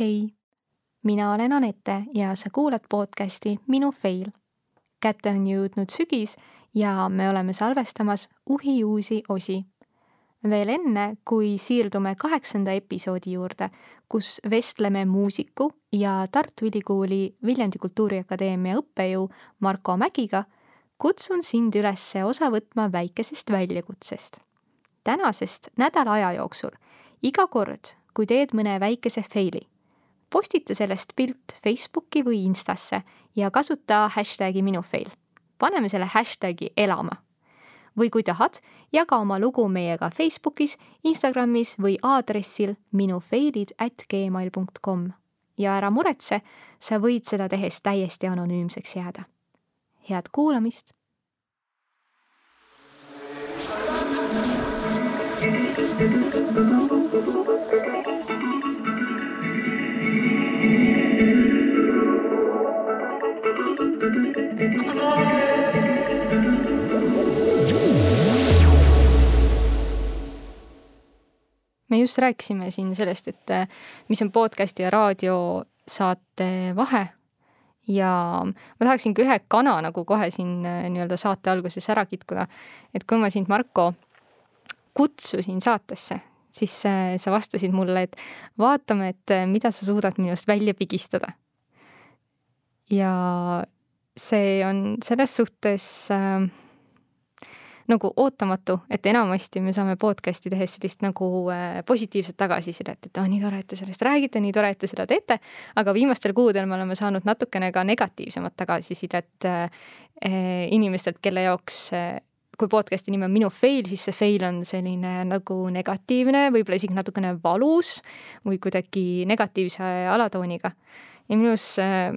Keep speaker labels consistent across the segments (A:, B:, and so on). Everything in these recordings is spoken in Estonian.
A: hei, mina olen Anette ja sa kuulad podcasti Minu fail. kätte on jõudnud sügis ja me oleme salvestamas uhi uusi osi. veel enne, kui siirdume kaheksanda episoodi juurde, kus vestleme muusiku ja Tartu Ülikooli Viljandi Kultuuriakadeemia õppejõu Marko Mägiga, kutsun sind üles osa võtma väikesest väljakutsest. tänasest nädala aja jooksul iga kord, kui teed mõne väikese faili postita sellest pilt Facebooki või Instasse ja kasuta hashtagi minufail. paneme selle hashtagi elama. või kui tahad, jaga oma lugu meiega Facebookis, Instagramis või aadressil minufailid at gmail com. ja ära muretse, sa võid seda tehes täiesti anonüümseks jääda. head kuulamist! Me just rääkisime siin sellest, et äh, mis on podcast'i ja raadiosaate vahe ja ma tahaksingi ühe kana nagu kohe siin äh, nii-öelda saate alguses ära kitkuda. et kui ma sind, Marko, kutsusin saatesse, siis äh, sa vastasid mulle, et vaatame, et mida sa suudad minust välja pigistada. ja see on selles suhtes äh, nagu ootamatu, et enamasti me saame podcast'i tehes sellist nagu äh, positiivset tagasisidet, et oh, nii tore, et te sellest räägite, nii tore, et te seda teete, aga viimastel kuudel me oleme saanud natukene ka negatiivsemat tagasisidet äh, inimestelt, kelle jaoks äh, kui podcast'i nimi on Minu fail, siis see fail on selline nagu negatiivne, võib-olla isegi natukene valus või kuidagi negatiivse alatooniga. ja minus äh,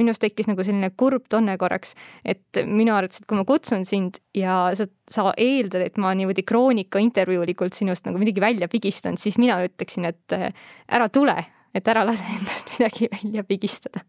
A: minus tekkis nagu selline kurb tunne korraks, et minu arvates, et kui ma kutsun sind ja sa, sa eeldad, et ma niimoodi kroonika intervjuulikult sinust nagu midagi välja pigistan, siis mina ütleksin, et äh, ära tule, et ära lase endast midagi välja pigistada.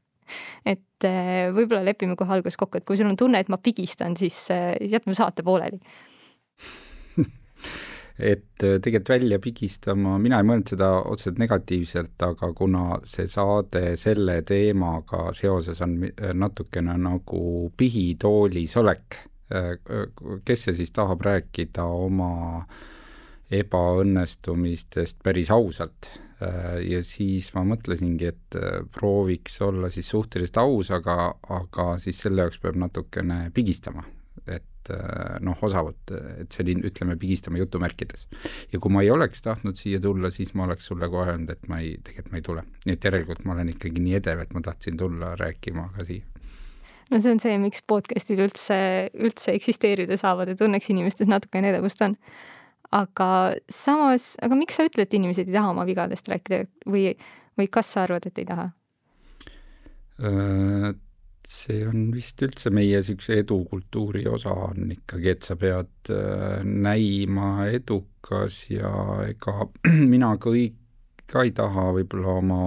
A: et äh, võib-olla lepime kohe alguses kokku, et kui sul on tunne, et ma pigistan, siis, äh, jätame saate pooleli
B: et äh, tegelikult välja pigistama, mina ei mõelnud seda otseselt negatiivselt, aga kuna see saade selle teemaga seoses on natukene nagu pihitoolis olek, äh, kes see siis tahab rääkida oma ebaõnnestumistest päris ausalt? Äh, ja siis ma mõtlesingi, et prooviks olla siis suhteliselt aus, aga, aga siis selle jaoks peab natukene pigistama, et et äh, noh, osavalt, et selline, ütleme, pigistame jutumärkides. ja kui ma ei oleks tahtnud siia tulla, siis ma oleks sulle kohe öelnud, et ma ei, tegelikult ma ei tule. nii et järelikult ma olen ikkagi nii edev, et ma tahtsin tulla rääkima ka siia
A: no see on see, miks podcast'id üldse, üldse eksisteerida saavad ja tunneks inimestes natukene edevust on. aga samas, aga miks sa ütled, et inimesed ei taha oma vigadest rääkida või, või kas sa arvad, et ei taha?
B: See on vist üldse meie niisuguse edukultuuri osa on ikkagi, et sa pead äh, näima edukas ja ega mina kõik ka ei taha võib-olla oma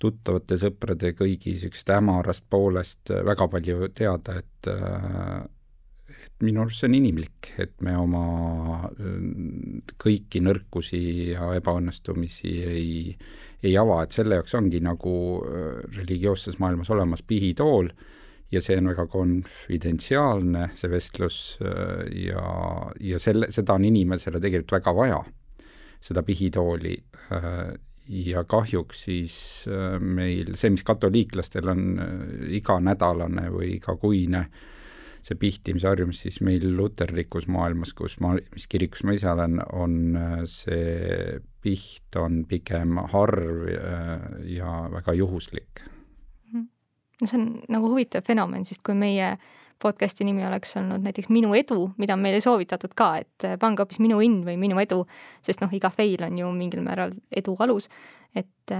B: tuttavate sõprade kõigi niisugusest hämarast poolest äh, väga palju teada, et äh, et minu arust see on inimlik, et me oma kõiki nõrkusi ja ebaõnnestumisi ei ei ava, et selle jaoks ongi nagu äh, religioosses maailmas olemas pihitool ja see on väga konfidentsiaalne, see vestlus äh, ja, ja selle, seda on inimesele tegelikult väga vaja, seda pihitooli äh, ja kahjuks siis meil see, mis katoliiklastel on iganädalane või igakuine äh, see pihtimise harjumus siis meil luterlikus maailmas, kus ma, mis kirikus ma ise olen, on äh, see piht on pigem harv äh, ja väga juhuslik.
A: Mhm. no see on nagu huvitav fenomen, sest kui meie podcast'i nimi oleks olnud näiteks Minu edu, mida on meile soovitatud ka, et äh, pange hoopis Minu õnn või Minu edu, sest noh, iga fail on ju mingil määral edu alus, et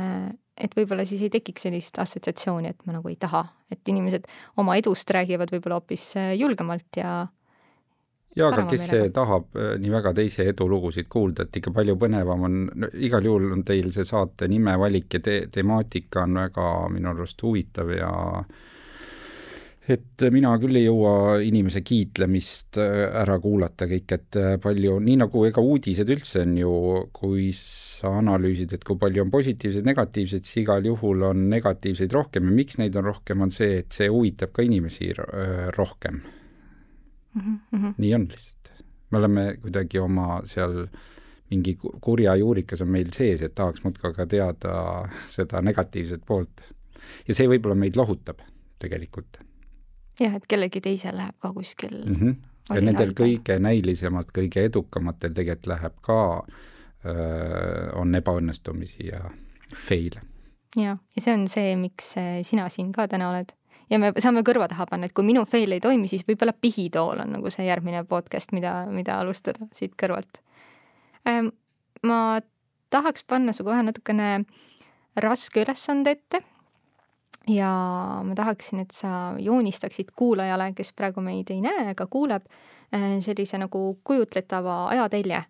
A: et võib-olla siis ei tekiks sellist assotsiatsiooni, et ma nagu ei taha, et inimesed oma edust räägivad võib-olla hoopis äh, julgemalt ja
B: jaa, aga kes meelega. tahab äh, nii väga teise edulugusid kuulda, et ikka palju põnevam on no,, igal juhul on teil see saate nimevalik ja te-, temaatika on väga minu arust huvitav ja et mina küll ei jõua inimese kiitlemist äh, ära kuulata kõik, et äh, palju, nii nagu ega uudised üldse on ju, kui sa analüüsid, et kui palju on positiivseid, negatiivseid, siis igal juhul on negatiivseid rohkem ja miks neid on rohkem, on see, et see huvitab ka inimesi äh, rohkem mm. -hmm. nii on lihtsalt. me oleme kuidagi oma seal mingi kurja juurikas on meil sees, et tahaks muudkui aga teada seda negatiivset poolt. ja see võib-olla meid lohutab tegelikult
A: jah, et kellelgi teisel läheb ka kuskil mm.
B: -hmm. ja nendel kõige näilisemalt, kõige edukamatel tegelikult läheb ka, on ebaõnnestumisi ja fail'e.
A: jah, ja see on see, miks äh, sina siin ka täna oled. ja me saame kõrva taha panna, et kui minu fail ei toimi, siis võib-olla pihitool on nagu see järgmine podcast, mida, mida alustada siit kõrvalt. ma tahaks panna su kohe natukene raske ülesande ette ja ma tahaksin, et sa joonistaksid kuulajale, kes praegu meid ei näe, aga kuuleb, äh, sellise nagu kujutletava ajatelje.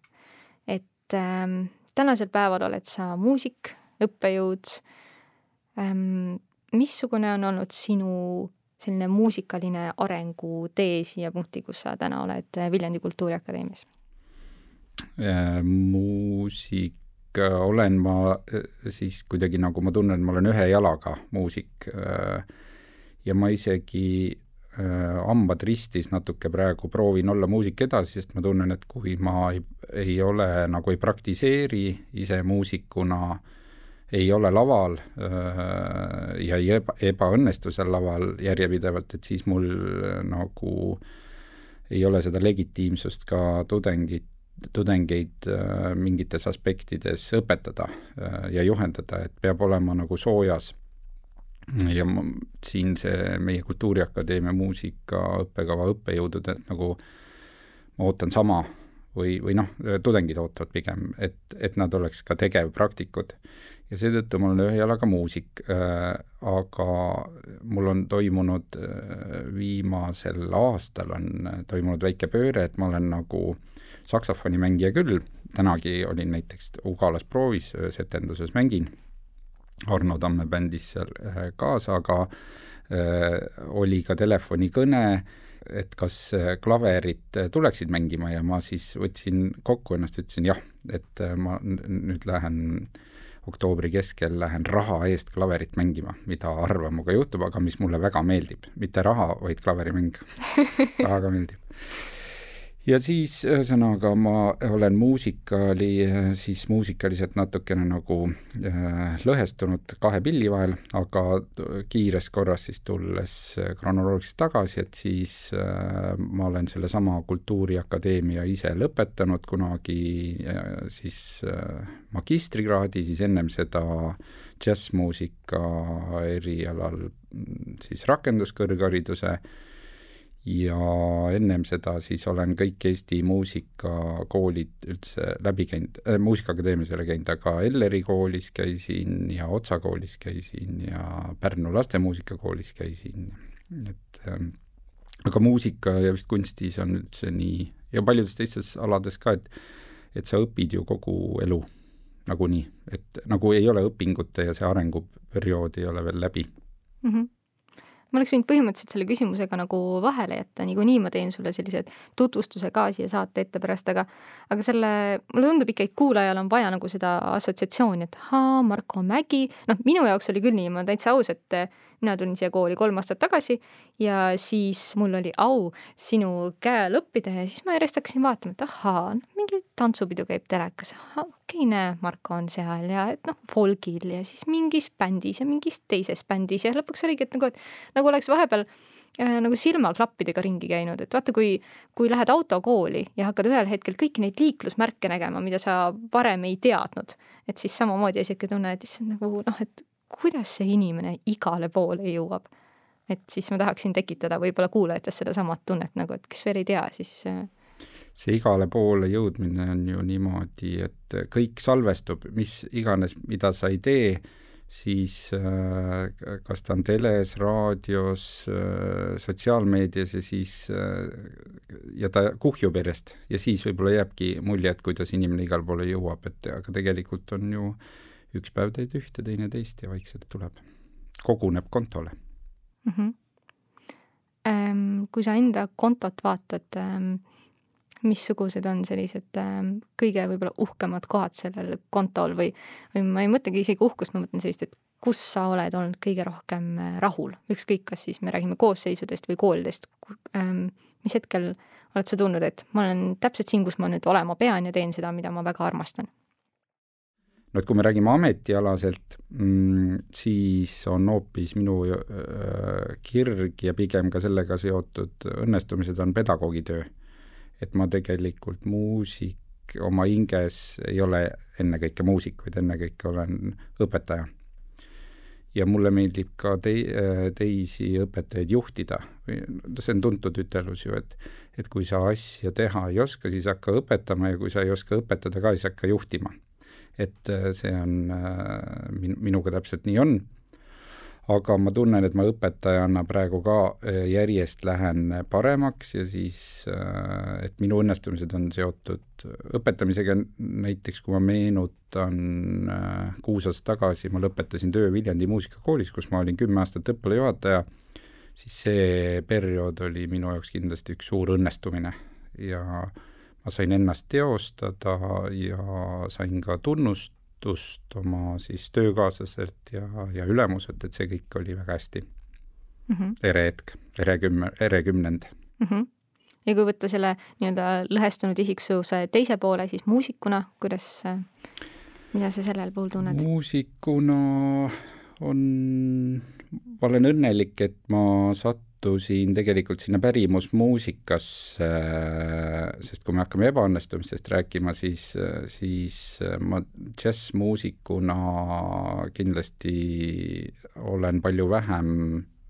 A: et ähm, tänasel päeval oled sa muusik, õppejõud ähm,. missugune on olnud sinu selline muusikaline arengutee siia punkti, kus sa täna oled Viljandi Kultuuriakadeemias?
B: Äh, muusik olen ma äh, siis kuidagi nagu ma tunnen, ma olen ühe jalaga muusik äh, ja ma isegi äh, hambad ristis natuke praegu proovin olla muusik edasi, sest ma tunnen, et kui ma ei, ei ole nagu ei praktiseeri ise muusikuna, ei ole laval ja ei eba, ebaõnnestu seal laval järjepidevalt, et siis mul nagu ei ole seda legitiimsust ka tudengit tudengeid äh, mingites aspektides õpetada äh, ja juhendada, et peab olema nagu soojas. ja ma, siin see meie Kultuuriakadeemia muusika õppekava õppejõududelt nagu ma ootan sama või, või noh, tudengid ootavad pigem, et, et nad oleks ka tegevpraktikud. ja seetõttu ma olen ühe jalaga muusik äh,, aga mul on toimunud äh, viimasel aastal on toimunud väike pööre, et ma olen nagu äh, saksofonimängija küll, tänagi olin näiteks Ugalas proovis, ühes etenduses mängin, Arno Tamme bändis seal kaasa, aga äh, oli ka telefonikõne, et kas klaverit äh, tuleksid mängima ja ma siis võtsin kokku ennast, ütlesin jah, et ma nüüd lähen oktoobri keskel lähen raha eest klaverit mängima, mida harva minuga juhtub, aga mis mulle väga meeldib. mitte raha, vaid klaverimäng. Väga meeldib ja siis ühesõnaga ma olen muusikali, siis muusikaliselt natukene nagu äh, lõhestunud kahe pilli vahel, aga kiires korras siis tulles kronoloogiliselt tagasi, et siis äh, ma olen sellesama Kultuuriakadeemia ise lõpetanud kunagi äh, siis äh, magistrikraadi, siis ennem seda džässmuusika erialal siis rakenduskõrghariduse äh, ja ennem seda siis olen kõik Eesti muusikakoolid üldse läbi käinud äh,, Muusikaakadeemias ei ole käinud, aga Elleri koolis käisin ja Otsa koolis käisin ja Pärnu lastemuusikakoolis käisin, et ähm, aga muusika ja vist kunstis on üldse nii ja paljudes teistes alades ka, et et sa õpid ju kogu elu nagunii, et nagu ei ole õpingute ja see arenguperiood ei ole veel läbi. Mm.
A: -hmm ma oleks võinud põhimõtteliselt selle küsimusega nagu vahele jätta, niikuinii ma teen sulle sellised tutvustuse ka siia saate ette pärast, aga aga selle, mulle tundub ikka, et kuulajal on vaja nagu seda assotsiatsiooni, et ahaa, Marko Mägi, noh, minu jaoks oli küll nii, ma olen täitsa aus, et mina tulin siia kooli kolm aastat tagasi ja siis mul oli au sinu käe all õppida ja siis ma järjest hakkasin vaatama, et ahaa, mingi tantsupidu käib telekas, okei näe, Marko on seal ja et noh, folgil ja siis mingis bändis ja mingis teises bändis ja lõpuks oligi, et nagu, et nagu oleks vahepeal äh, nagu silmaklappidega ringi käinud, et vaata, kui, kui lähed autokooli ja hakkad ühel hetkel kõiki neid liiklusmärke nägema, mida sa varem ei teadnud, et siis samamoodi sihuke tunne, et issand nagu noh, et kuidas see inimene igale poole jõuab. et siis ma tahaksin tekitada võib-olla kuulajates sedasamat tunnet nagu, et kes veel ei tea, siis äh,
B: see igale poole jõudmine on ju niimoodi, et kõik salvestub, mis iganes, mida sa ei tee, siis äh, kas ta on teles, raadios, äh, sotsiaalmeedias ja siis ja ta kuhjub järjest ja siis võib-olla jääbki mulje, et kuidas inimene igale poole jõuab, et aga tegelikult on ju äh, üks päev teed ühte, teine teist ja vaikselt tuleb, koguneb kontole
A: mm. -hmm. kui sa enda kontot vaatad ähm,, missugused on sellised ähm, kõige võib-olla uhkemad kohad sellel kontol või, või ma ei mõtlegi isegi uhkust, ma mõtlen sellist, et kus sa oled olnud kõige rohkem äh, rahul, ükskõik, kas siis me räägime koosseisudest või koolidest ähm,. mis hetkel oled sa tundnud, et ma olen täpselt siin, kus ma nüüd olema pean ja teen seda, mida ma väga armastan?
B: no et kui me räägime ametialaselt mm,, siis on hoopis minu äh, kirg ja pigem ka sellega seotud õnnestumised on pedagoogitöö. Et ma tegelikult muusik oma hinges ei ole ennekõike muusik, vaid ennekõike olen õpetaja ja mulle meeldib ka tei-, teisi õpetajaid juhtida. see on tuntud ütelus ju, et et kui sa asja teha ei oska, siis hakka õpetama ja kui sa ei oska õpetada ka, siis hakka juhtima. et äh, see on, äh, min-, minuga täpselt nii on aga ma tunnen, et ma õpetajana praegu ka äh, järjest lähen paremaks ja siis, äh, et minu õnnestumised on seotud õpetamisega, näiteks kui ma meenutan kuus aastat tagasi, ma lõpetasin töö Viljandi muusikakoolis, kus ma olin kümme aastat õppealajuhataja, siis see periood oli minu jaoks kindlasti üks suur õnnestumine. Ja ma sain ennast teostada ja sain ka tunnust toetust oma siis töökaaslaselt ja, ja ülemuselt, et see kõik oli väga hästi mm. -hmm. ere hetk, ere kümme, ere kümnend mm.
A: -hmm. ja kui võtta selle nii-öelda lõhestunud isiksuse teise poole, siis muusikuna, kuidas, mida sa sellel puhul tunned?
B: muusikuna on, ma olen õnnelik, et ma sat-, sattusin tegelikult sinna pärimusmuusikasse, sest kui me hakkame ebaõnnestumistest rääkima, siis, siis ma džässmuusikuna kindlasti olen palju vähem,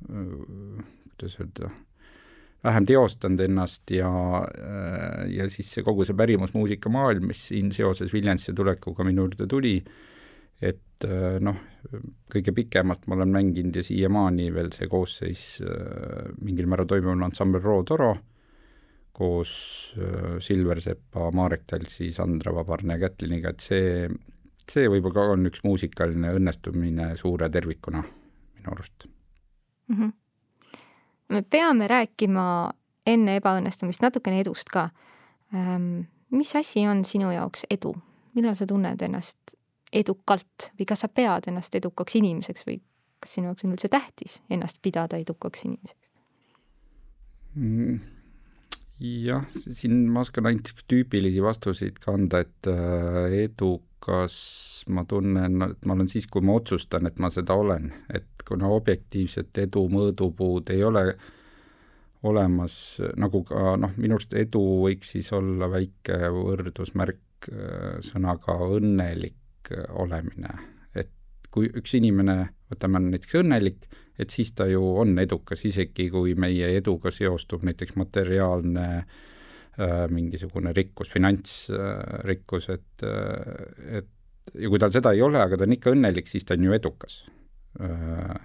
B: kuidas öelda, vähem teostanud ennast ja, ja siis see kogu see pärimusmuusika maailm, mis siin seoses Viljandisse tulekuga minu juurde tuli, et äh, noh, kõige pikemalt ma olen mänginud ja siiamaani veel see koosseis äh, mingil määral toimub, on ansambel Roo Toro koos äh, Silversepa, Marek Taltsi, Sandra Vabarne ja Kätliniga, et see, see võib-olla ka on üks muusikaline õnnestumine suure tervikuna minu arust mm.
A: -hmm. me peame rääkima enne ebaõnnestumist natukene edust ka ähm,. mis asi on sinu jaoks edu, millal sa tunned ennast edukalt või kas sa pead ennast edukaks inimeseks või kas sinu jaoks on üldse tähtis ennast pidada edukaks inimeseks
B: mm,? jah, siin ma oskan ainult tüüpilisi vastuseid ka anda, et äh, edukas ma tunnen, et ma olen siis, kui ma otsustan, et ma seda olen, et kuna objektiivset edu mõõdupuud ei ole olemas, nagu ka noh, minu arust edu võiks siis olla väike võrdusmärk äh, sõnaga õnnelik, olemine. et kui üks inimene, võtame näiteks õnnelik, et siis ta ju on edukas, isegi kui meie eduga seostub näiteks materiaalne äh, mingisugune rikkus, finantsrikkus äh,, et äh,, et ja kui tal seda ei ole, aga ta on ikka õnnelik, siis ta on ju edukas äh,.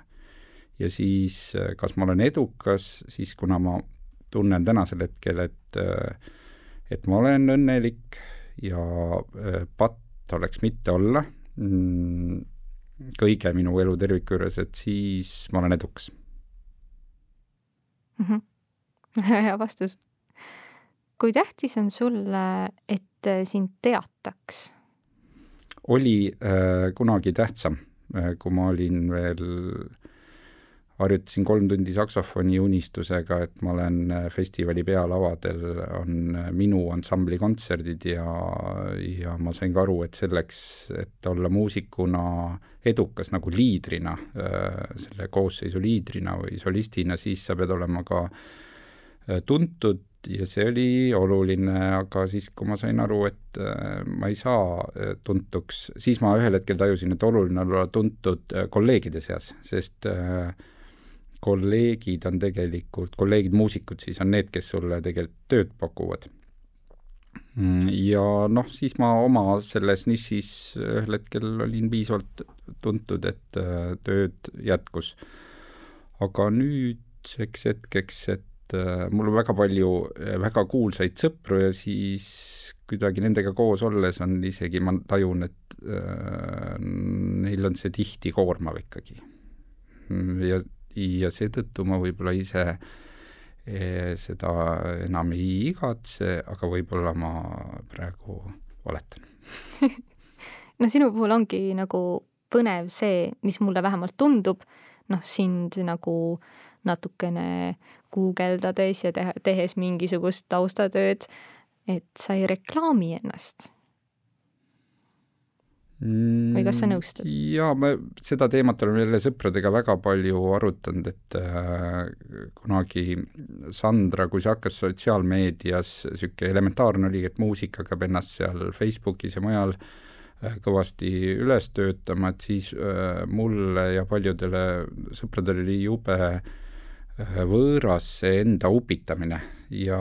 B: ja siis, äh, kas ma olen edukas, siis kuna ma tunnen tänasel hetkel, et äh, et ma olen õnnelik ja äh, patt oleks mitte olla mm, kõige minu elu terviku juures, et siis ma olen edukas
A: mm. -hmm. hea vastus. kui tähtis on sulle, et sind teataks?
B: oli äh, kunagi tähtsam äh,, kui ma olin veel harjutasin kolm tundi saksofoni unistusega, et ma olen äh, festivali pealavadel, on äh, minu ansambli kontserdid ja, ja ma sain ka aru, et selleks, et olla muusikuna edukas nagu liidrina, äh, selle koosseisu liidrina või solistina, siis sa pead olema ka tuntud ja see oli oluline, aga siis, kui ma sain aru, et ma ei saa tuntuks, siis ma ühel hetkel tajusin, et oluline on olla tuntud kolleegide seas, sest äh, kolleegid on tegelikult, kolleegid muusikud siis on need, kes sulle tegelikult tööd pakuvad. Mm, ja noh, siis ma oma selles nišis ühel hetkel olin piisavalt tuntud, et äh, tööd jätkus. aga nüüdseks hetkeks, et äh, mul on väga palju äh, väga kuulsaid sõpru ja siis kuidagi nendega koos olles on isegi, ma tajun, et äh, neil on see tihti koormav ikkagi. Mm, ja ja seetõttu ma võib-olla ise seda enam ei igatse, aga võib-olla ma praegu valetan.
A: No sinu puhul ongi nagu põnev see, mis mulle vähemalt tundub, noh, sind nagu natukene guugeldades ja teha, tehes mingisugust taustatööd, et sa ei reklaami ennast või kas sa nõustud?
B: jaa, me seda teemat oleme jälle sõpradega väga palju arutanud, et äh, kunagi Sandra, kui see hakkas sotsiaalmeedias, niisugune elementaarne oli, et muusik hakkab ennast seal Facebookis ja mujal äh, kõvasti üles töötama, et siis äh, mulle ja paljudele sõpradele oli jube äh, võõras see enda upitamine ja,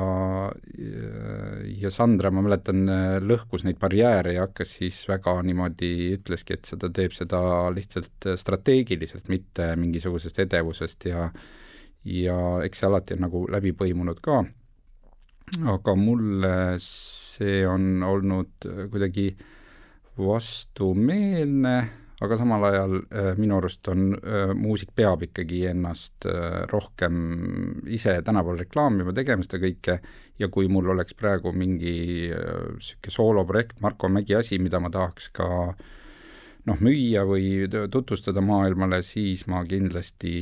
B: ja Sandra, ma mäletan, lõhkus neid barjääre ja hakkas siis väga niimoodi, ütleski, et seda teeb seda lihtsalt strateegiliselt, mitte mingisugusest edevusest ja ja eks see alati on nagu läbi põimunud ka, aga mulle see on olnud kuidagi vastumeelne aga samal ajal äh, minu arust on, äh, muusik peab ikkagi ennast äh, rohkem ise tänapäeval reklaamima, tegema seda kõike ja kui mul oleks praegu mingi niisugune sooloprojekt, Marko Mägi asi, mida ma tahaks ka noh, müüa või tutvustada maailmale, siis ma kindlasti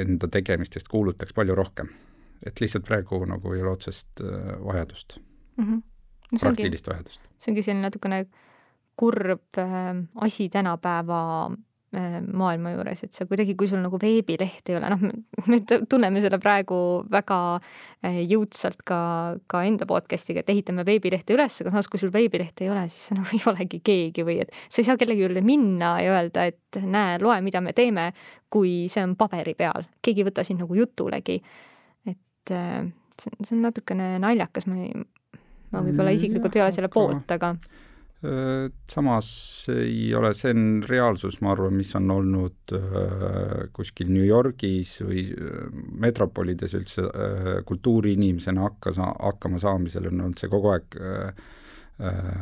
B: enda tegemistest kuulutaks palju rohkem. et lihtsalt praegu nagu ei ole otsest vajadust mm, -hmm. no, praktilist ongi, vajadust.
A: see ongi selline natukene kurb äh, asi tänapäeva äh, maailma juures, et sa kuidagi, kui sul nagu veebileht ei ole, noh, me tunneme seda praegu väga äh, jõudsalt ka, ka enda podcast'iga, et ehitame veebilehte üles, aga samas, kui sul veebilehte ei ole, siis sa nagu ei olegi keegi või et sa ei saa kellegi juurde minna ja öelda, et näe, loe, mida me teeme, kui see on paberi peal, keegi ei võta sind nagu jutulegi. et see on, see on natukene naljakas, ma ei, ma võib-olla isiklikult ei ole selle poolt, aga
B: Äh, samas ei ole, see on reaalsus, ma arvan, mis on olnud äh, kuskil New Yorgis või äh, metropolides üldse kultuuriinimesena hakka hakkama saamisel on olnud see kogu aeg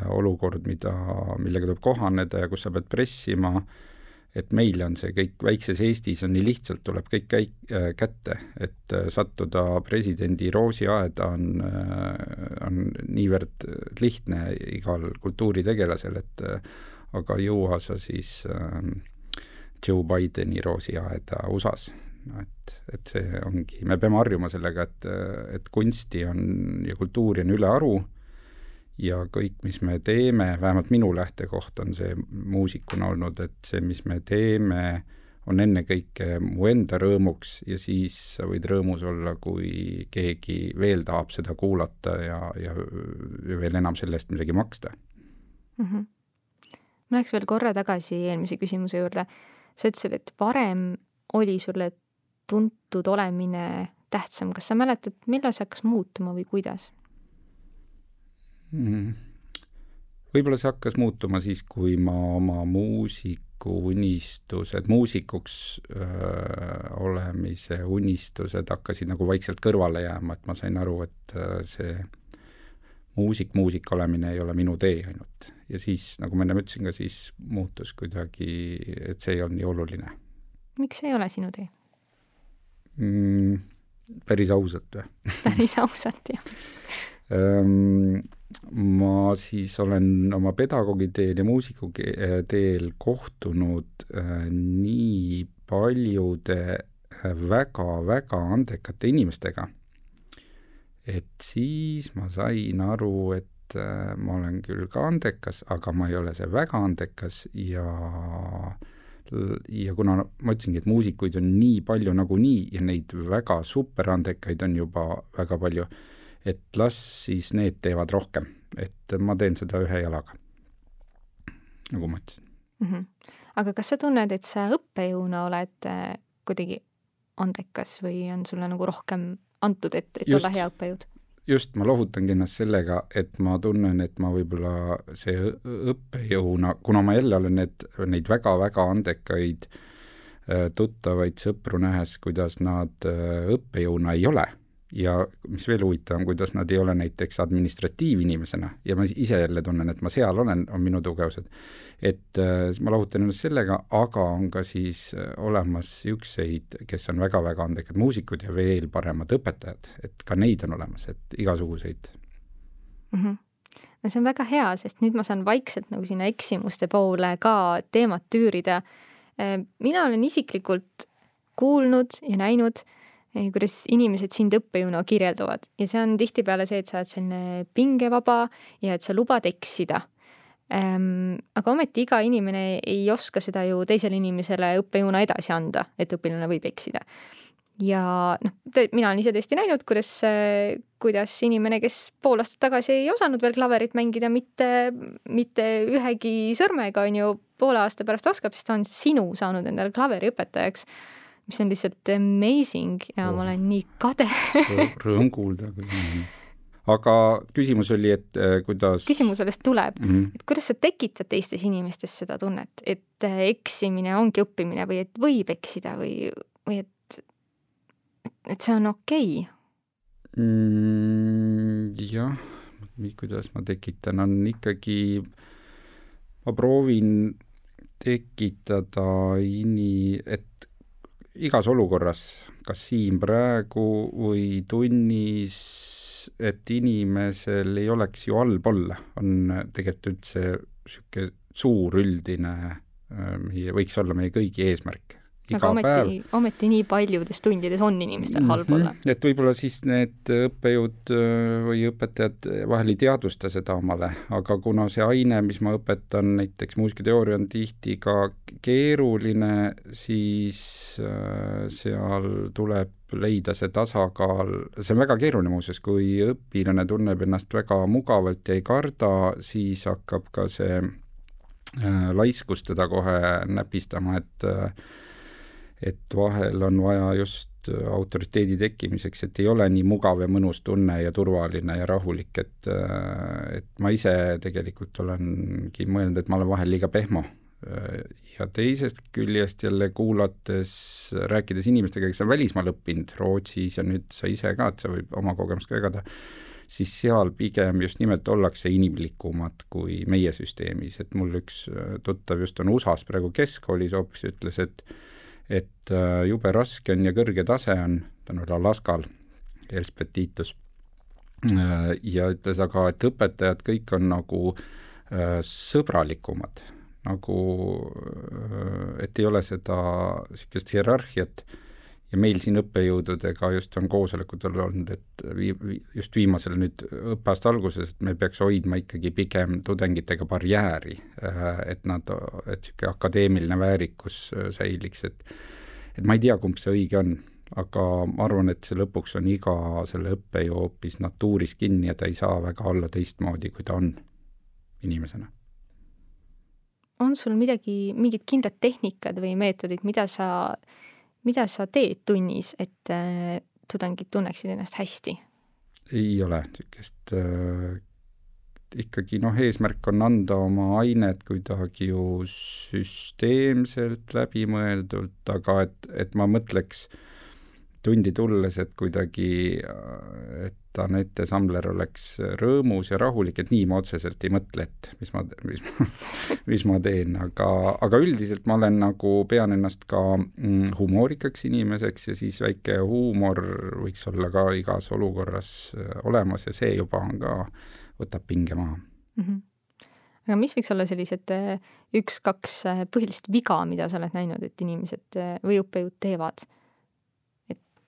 B: olukord, mida, millega tuleb kohaneda ja kus sa pead pressima. äh, et meile on see kõik, väikses Eestis on nii lihtsalt, tuleb kõik käi-, äh, kätte, et äh, sattuda presidendi roosiaeda on, äh, on niivõrd lihtne igal kultuuritegelasel, et aga jõua sa siis ähm, Joe Bideni roosiaeda USA-s. et, et see ongi, me peame harjuma sellega, et, et kunsti on ja kultuuri on ülearu ja kõik, mis me teeme, vähemalt minu lähtekoht on see muusikuna olnud, et see, mis me teeme, on ennekõike mu enda rõõmuks ja siis sa võid rõõmus olla, kui keegi veel tahab seda kuulata ja, ja, veel enam selle eest midagi maksta mm.
A: -hmm. ma läheks veel korra tagasi eelmise küsimuse juurde. sa ütlesid, et varem oli sulle tuntud olemine tähtsam, kas sa mäletad, millal see hakkas muutuma või kuidas?
B: Mm.. võib-olla see hakkas muutuma siis, kui ma oma muusiku unistused, muusikuks öö, olemise unistused hakkasid nagu vaikselt kõrvale jääma, et ma sain aru, et öö, see muusik, muusik olemine ei ole minu tee ainult. ja siis, nagu ma ennem ütlesin ka, siis muutus kuidagi, et see ei olnud nii oluline.
A: miks see ei ole sinu tee
B: mm,? päris ausalt või?
A: päris ausalt, jah
B: ma siis olen oma pedagoogi teel ja muusiku teel kohtunud äh, nii paljude väga-väga äh, andekate inimestega, et siis ma sain aru, et äh, ma olen küll ka andekas, aga ma ei ole see väga andekas ja ja kuna ma ütlesingi, et muusikuid on nii palju nagunii ja neid väga superandekaid on juba väga palju, et las siis need teevad rohkem, et ma teen seda ühe jalaga, nagu ma ütlesin mm.
A: -hmm. aga kas sa tunned, et sa õppejõuna oled äh, kuidagi andekas või on sulle nagu rohkem antud, et, et just, olla hea õppejõud?
B: just, ma lohutangi ennast sellega, et ma tunnen, et ma võib-olla see õppejõuna, kuna ma jälle olen need, neid väga-väga andekaid äh, tuttavaid sõpru nähes, kuidas nad äh, õppejõuna ei ole ja mis veel huvitavam, kuidas nad ei ole näiteks administratiivinimesena ja ma ise jälle tunnen, et ma seal olen, on minu tugevused. et äh, ma lahutan ennast sellega, aga on ka siis äh, olemas niisuguseid, kes on väga-väga andekad muusikud ja veel paremad õpetajad, et ka neid on olemas, et igasuguseid
A: mm. -hmm no see on väga hea, sest nüüd ma saan vaikselt nagu sinna eksimuste poole ka teemat tüürida. Äh, mina olen isiklikult kuulnud ja näinud äh, kuidas inimesed sind õppejõuna kirjeldavad ja see on tihtipeale see, et sa oled selline pingevaba ja et sa lubad eksida ähm,. aga ometi iga inimene ei oska seda ju teisele inimesele õppejõuna edasi anda, et õpilane võib eksida. ja noh, mina olen ise tõesti näinud, kuidas, kuidas inimene, kes pool aastat tagasi ei osanud veel klaverit mängida mitte, mitte ühegi sõrmega, on ju, poole aasta pärast oskab, siis ta on sinu saanud endale klaveriõpetajaks mis on lihtsalt amazing ja oh. ma olen nii kade
B: Rõõm kuulda, on aga küsimus oli, et äh, kuidas
A: küsimus sellest tuleb mm, -hmm. et kuidas sa tekitad teistes inimestes seda tunnet, et äh, eksimine ongi õppimine või et võib eksida või, või et, et see on okei okay.
B: mm,? jah, kuidas ma tekitan, on ikkagi, ma proovin tekitada ini-, et igas olukorras, kas siin praegu või tunnis, et inimesel ei oleks ju halb olla, on tegelikult üldse niisugune suur üldine äh, meie, võiks olla meie kõigi eesmärk
A: aga ometi, ometi nii paljudes tundides on inimestel halb mm -hmm. olla.
B: et võib-olla siis need õppejõud äh, või õpetajad vahel ei teadvusta seda omale, aga kuna see aine, mis ma õpetan, näiteks muusikateooria on tihti ka keeruline, siis äh, seal tuleb leida see tasakaal, see on väga keeruline muuseas, kui õpilane tunneb ennast väga mugavalt ja ei karda, siis hakkab ka see äh, laiskus teda kohe näpistama, et äh, et vahel on vaja just autoriteedi tekkimiseks, et ei ole nii mugav ja mõnus tunne ja turvaline ja rahulik, et et ma ise tegelikult olengi mõelnud, et ma olen vahel liiga pehmo. ja teisest küljest jälle kuulates, rääkides inimestega, kes on välismaal õppinud, Rootsis ja nüüd sa ise ka, et sa võid oma kogemust ka jagada, siis seal pigem just nimelt ollakse inimlikumad kui meie süsteemis, et mul üks tuttav just on USA-s praegu keskkoolis hoopis, ütles, et et äh, jube raske on ja kõrge tase on, veel Alaskal, Elspet Tiitus, äh, ja ütles aga, et õpetajad kõik on nagu äh, sõbralikumad, nagu et ei ole seda niisugust hierarhiat ja meil siin õppejõududega just on koosolekutel olnud, et vii-, just viimasel nüüd õppeaasta alguses, et me peaks hoidma ikkagi pigem tudengitega barjääri, äh, et nad, et niisugune akadeemiline väärikus äh, säiliks, et et ma ei tea, kumb see õige on, aga ma arvan, et see lõpuks on iga selle õppejõu hoopis natuuris kinni ja ta ei saa väga olla teistmoodi, kui ta on inimesena.
A: On sul midagi, mingid kindlad tehnikad või meetodid, mida sa äh, mida sa teed tunnis, et äh, tudengid tunneksid ennast hästi?
B: ei ole niisugust äh, ikkagi noh, eesmärk on anda oma ainet kuidagi ju süsteemselt, läbimõeldult, aga et, et ma mõtleks tundi tulles, et kuidagi, et Anette Samler oleks rõõmus ja rahulik, et nii ma otseselt ei mõtle, et mis ma, mis ma, mis ma teen, aga, aga üldiselt ma olen nagu, pean ennast ka mm, humoorikaks inimeseks ja siis väike huumor võiks olla ka igas olukorras äh, olemas ja see juba on ka, võtab pinge maha mm.
A: -hmm aga mis võiks olla sellised äh, üks-kaks äh, põhilist viga, mida sa oled näinud, et inimesed või õppejõud teevad?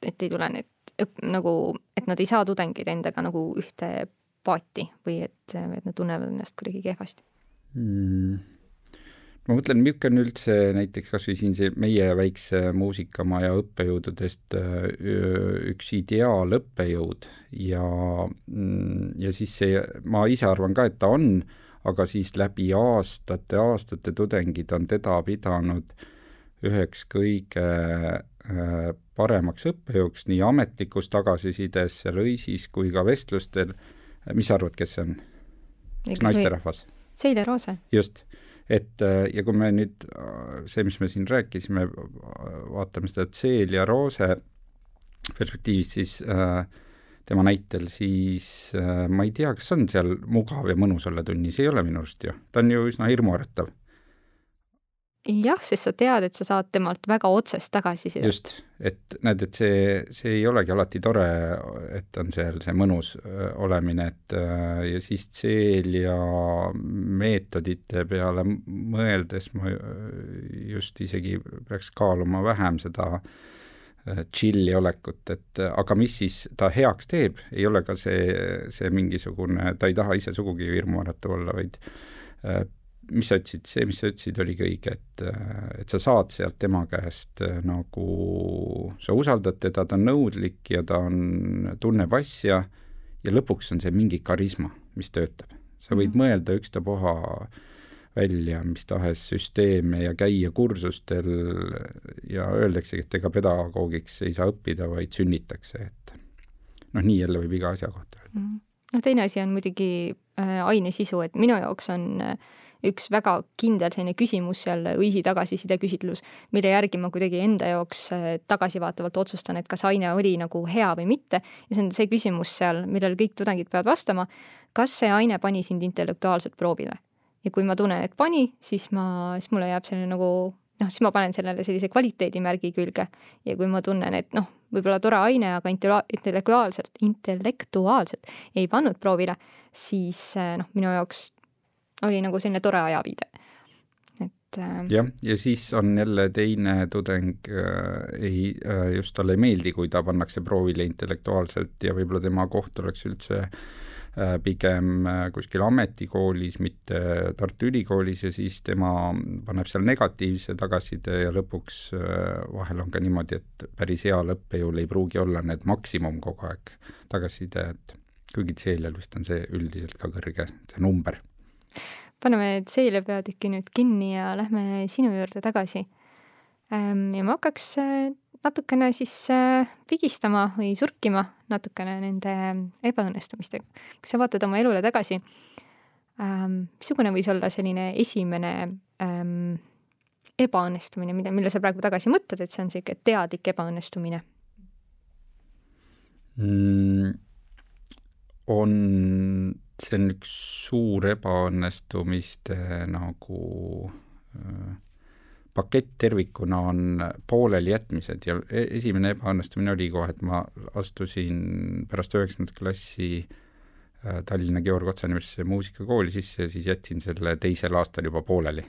A: Et, ei tule need nagu, et nad ei saa tudengeid endaga nagu ühte paati või et, et nad tunnevad ennast kuidagi kehvasti mm.?
B: ma mõtlen, milline on üldse näiteks kas või siin see meie väikse muusikamaja õppejõududest üks ideaalõppejõud ja, mm, ja siis see, ma ise arvan ka, et ta on, aga siis läbi aastate, aastate tudengid on teda pidanud üheks kõige paremaks õppejõuks nii ametlikus tagasisides Rõisis kui ka vestlustel. mis sa arvad, kes see on? üks naisterahvas?
A: Seile Roose.
B: just, et ja kui me nüüd, see, mis me siin rääkisime, vaatame seda Celia Roose perspektiivist, siis äh, tema näitel, siis äh, ma ei tea, kas on seal mugav ja mõnus olla tunnis, ei ole minu arust ju, ta on ju üsna hirmuäratav
A: jah, sest sa tead, et sa saad temalt väga otsest tagasisidet.
B: just, et näed, et see, see ei olegi alati tore, et on seal see mõnus olemine, et ja siis ja meetodite peale mõeldes ma just isegi peaks kaaluma vähem seda chill'i olekut, et aga mis siis ta heaks teeb, ei ole ka see, see mingisugune, ta ei taha ise sugugi hirmuäratav olla, vaid mis sa ütlesid, see, mis sa ütlesid, oligi õige, et, et sa saad sealt tema käest äh, nagu, sa usaldad teda, ta on nõudlik ja ta on, tunneb asja ja lõpuks on see mingi karisma, mis töötab. sa võid mm -hmm. mõelda ükstapuha välja mis tahes süsteeme ja käia kursustel ja öeldaksegi, et ega pedagoogiks ei saa õppida, vaid sünnitakse, et noh, nii jälle võib iga asja kohta öelda mm. -hmm.
A: no teine asi on muidugi äh, aine sisu, et minu jaoks on äh, üks väga kindel selline küsimus seal õisi tagasiside küsitlus, mille järgi ma kuidagi enda jaoks äh, tagasivaatavalt otsustan, et kas aine oli nagu hea või mitte. ja see on see küsimus seal, millele kõik tudengid peavad vastama. kas see aine pani sind intellektuaalselt proovile? ja kui ma tunnen, et pani, siis ma, siis mulle jääb selline nagu noh, siis ma panen sellele sellise kvaliteedimärgi külge ja kui ma tunnen, et noh, võib-olla tore aine, aga intellektuaalselt, intellektuaalselt ei pannud proovile, siis äh, noh, minu jaoks oli nagu selline tore ajaviide. Et
B: äh, jah, ja siis on jälle teine tudeng äh,, ei äh,, just talle ei meeldi, kui ta pannakse proovile intellektuaalselt ja võib-olla tema koht oleks üldse äh, pigem äh, kuskil ametikoolis, mitte Tartu Ülikoolis ja siis tema paneb seal negatiivse tagasiside ja lõpuks äh, vahel on ka niimoodi, et päris heal õppejõul ei pruugi olla need maksimum kogu aeg tagasiside, et kuigi Ceelial vist on see üldiselt ka kõrge, see number
A: paneme Seele peatüki nüüd kinni ja lähme sinu juurde tagasi. Ja ma hakkaks äh, natukene siis äh, pigistama või surkima natukene nende ebaõnnestumistega. kui sa vaatad oma elule tagasi, missugune võis olla selline esimene ähm, ebaõnnestumine, mida, mille sa praegu tagasi mõtled, et see on niisugune teadlik ebaõnnestumine
B: mm,? on see on üks suur ebaõnnestumiste nagu äh, pakett tervikuna on poolelijätmised ja e-, esimene ebaõnnestumine oli kohe, et ma astusin pärast üheksandat klassi äh, Tallinna Georg Otsa Universiteti muusikakooli sisse ja siis jätsin selle teisel aastal juba pooleli.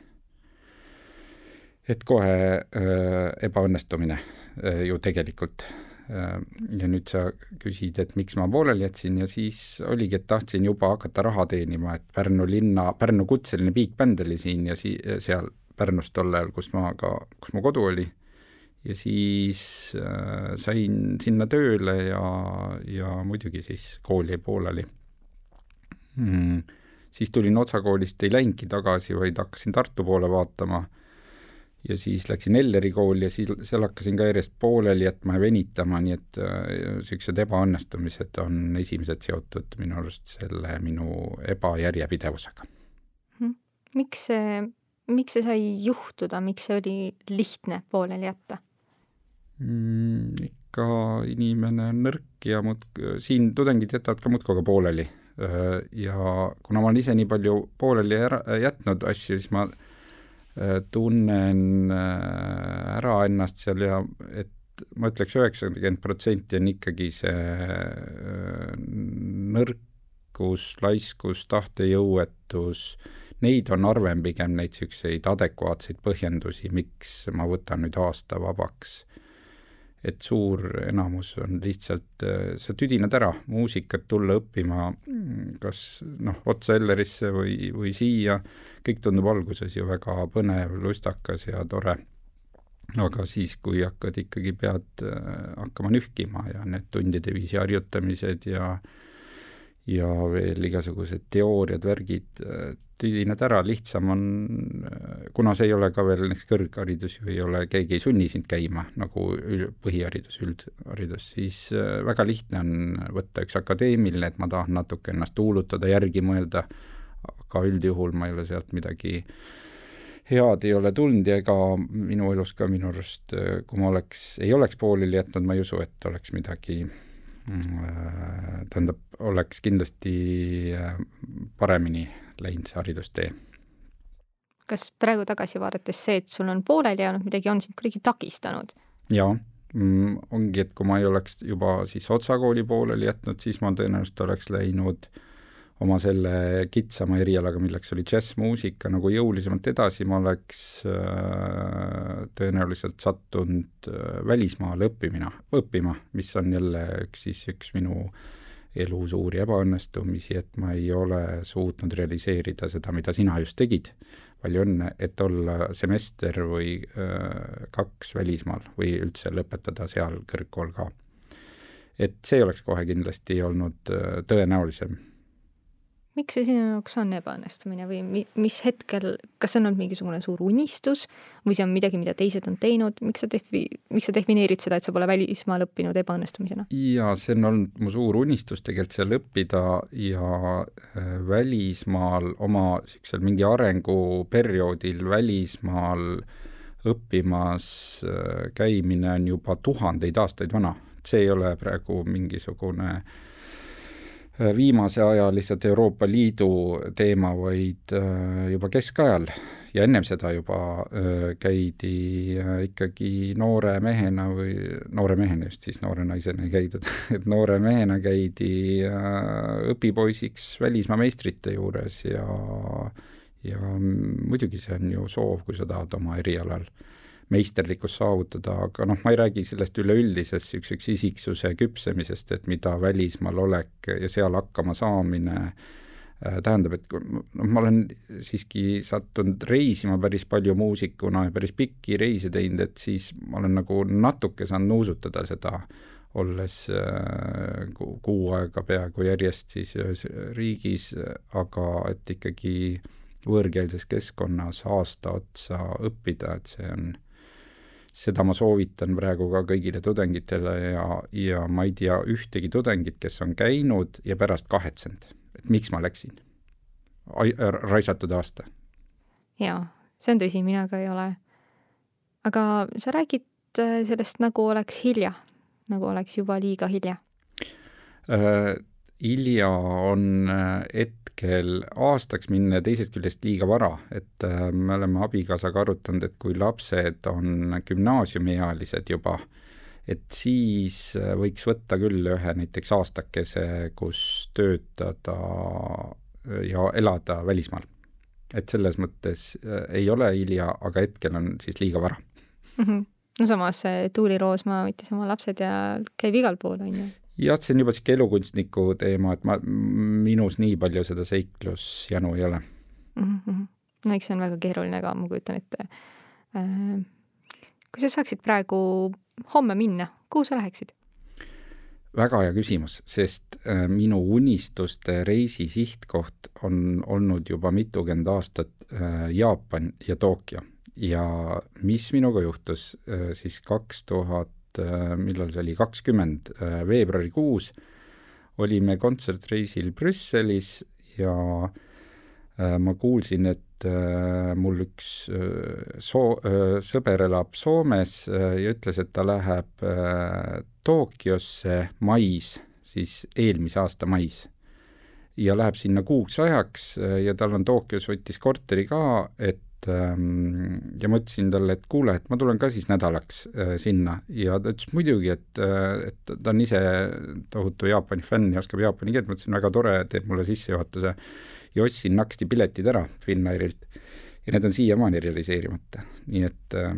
B: et kohe äh, ebaõnnestumine äh, ju tegelikult ja nüüd sa küsid, et miks ma pooleli jätsin ja siis oligi, et tahtsin juba hakata raha teenima, et Pärnu linna, Pärnu kutseline bigbänd oli siin ja si-, seal Pärnus tol ajal, kus ma ka, kus mu kodu oli, ja siis äh, sain sinna tööle ja, ja muidugi siis kool jäi pooleli. Hmm.. siis tulin Otsa koolist, ei läinudki tagasi, vaid hakkasin Tartu poole vaatama ja siis läksin Elleri kooli ja siis seal hakkasin ka järjest pooleli jätma ja venitama, nii et niisugused äh, ebaõnnestumised on esimesed seotud minu arust selle minu ebajärjepidevusega.
A: Mhm. miks see, miks see sai juhtuda, miks see oli lihtne pooleli jätta
B: mm,? ikka inimene on nõrk ja muud, siin tudengid jätavad ka muudkui aga pooleli äh, ja kuna ma olen ise nii palju pooleli ära, jätnud asju, siis ma Äh, tunnen äh, ära ennast seal ja et ma ütleks, üheksakümmend protsenti on ikkagi see äh, nõrkus, laiskus, tahtejõuetus, neid on harvem pigem, neid niisuguseid adekvaatseid põhjendusi, miks ma võtan nüüd aasta vabaks et suur enamus on lihtsalt, sa tüdined ära muusikat tulla õppima kas noh, otse Ellerisse või, või siia, kõik tundub alguses ju väga põnev, lustakas ja tore. aga siis, kui hakkad ikkagi, pead äh, hakkama nühkima ja need tundide viisi harjutamised ja ja veel igasugused teooriad, värgid, tüdined ära, lihtsam on, kuna see ei ole ka veel näiteks kõrgharidus ju ei ole, keegi ei sunni sind käima nagu põhiharidus, üldharidus, siis äh, väga lihtne on võtta üks akadeemiline, et ma tahan natuke ennast tuulutada, järgi mõelda, aga üldjuhul ma ei ole sealt midagi head ei ole tulnud ja ega minu elus ka minu arust, kui ma oleks, ei oleks pooleli jätnud, ma ei usu, et oleks midagi tähendab, oleks kindlasti paremini läinud see haridustee.
A: kas praegu tagasi vaadates see, et sul on pooleli jäänud midagi, on sind kuidagi takistanud?
B: jaa mm,, ongi, et kui ma ei oleks juba siis Otsa kooli pooleli jätnud, siis ma tõenäoliselt oleks läinud oma selle kitsama erialaga, milleks oli džässmuusika, nagu jõulisemalt edasi, ma oleks äh, tõenäoliselt sattunud äh, välismaale õppimina, õppima, mis on jälle üks siis üks minu elu suuri ebaõnnestumisi, et ma ei ole suutnud realiseerida seda, mida sina just tegid palju õnne, et olla semester või äh, kaks välismaal või üldse lõpetada seal kõrgkool ka. et see oleks kohe kindlasti olnud äh, tõenäolisem
A: miks see sinu jaoks on ebaõnnestumine või mi, mis hetkel, kas see on olnud mingisugune suur unistus või see on midagi, mida teised on teinud, miks sa defi-, miks sa defineerid seda, et sa pole välismaal õppinud ebaõnnestumisena?
B: jaa, see on olnud mu suur unistus tegelikult seal õppida ja äh, välismaal oma niisugusel mingi arenguperioodil välismaal õppimas äh, käimine on juba tuhandeid aastaid vana, see ei ole praegu mingisugune äh, viimase aja lihtsalt Euroopa Liidu teema, vaid äh, juba keskajal. Ja ennem seda juba äh, käidi ikkagi noore mehena või noore mehena just siis, noore naisena ei käidud. Et noore mehena käidi õpipoisiks välismaa meistrite juures ja ja muidugi see on ju soov, kui sa tahad oma erialal äh, meisterlikkust saavutada, aga noh, ma ei räägi sellest üleüldisest niisuguseks isiksuse küpsemisest, et mida välismaal olek ja seal hakkama saamine äh, tähendab, et noh, ma olen siiski sattunud reisima päris palju muusikuna ja päris pikki reise teinud, et siis ma olen nagu natuke saanud nuusutada seda, olles äh, kuu aega peaaegu järjest siis ühes riigis, aga et ikkagi võõrkeelses keskkonnas aasta otsa õppida, et see on seda ma soovitan praegu ka kõigile tudengitele ja, ja ma ei tea ühtegi tudengit, kes on käinud ja pärast kahetsenud, et miks ma läksin. raisatud aasta.
A: jaa, see on tõsi, mina ka ei ole. aga sa räägid äh, sellest, nagu oleks hilja, nagu oleks juba liiga hilja
B: äh,? Hilja on äh, et hetkel aastaks minna ja teisest küljest liiga vara, et äh, me oleme abikaasaga arutanud, et kui lapsed on gümnaasiumiealised juba, et siis äh, võiks võtta küll ühe näiteks aastakese, kus töötada ja elada välismaal. et selles mõttes ei ole hilja, aga hetkel on siis liiga vara
A: mm. -hmm. no samas Tuuli Roosma võttis oma lapsed ja käib igal pool, on ju
B: jah, see on juba niisugune elukunstniku teema, et ma, minus nii palju seda seiklusjanu ei ole
A: mm. -hmm. no eks see on väga keeruline ka, ma kujutan ette äh,. kui sa saaksid praegu homme minna, kuhu sa läheksid?
B: väga hea küsimus, sest äh, minu unistuste reisi sihtkoht on olnud juba mitukümmend aastat äh, Jaapan ja Tokyo ja mis minuga juhtus äh, siis kaks tuhat Äh, millal see oli, kakskümmend äh, veebruarikuus, olime kontsertreisil Brüsselis ja äh, ma kuulsin, et mul üks soo-, sõber elab Soomes ja ütles, et ta läheb Tokyosse mais, siis eelmise aasta mais. ja läheb sinna kuuks ajaks ja tal on Tokyos, võttis korteri ka, et ja ma ütlesin talle, et kuule, et ma tulen ka siis nädalaks äh, sinna. Ja ta ütles muidugi, et, äh, et ta on ise tohutu Jaapani fänn ja oskab jaapani keelt, ma ütlesin väga tore, teeb mulle sissejuhatuse. Ja ostsin naksti piletid ära Finnairilt. Ja need on siiamaani realiseerimata, nii et äh,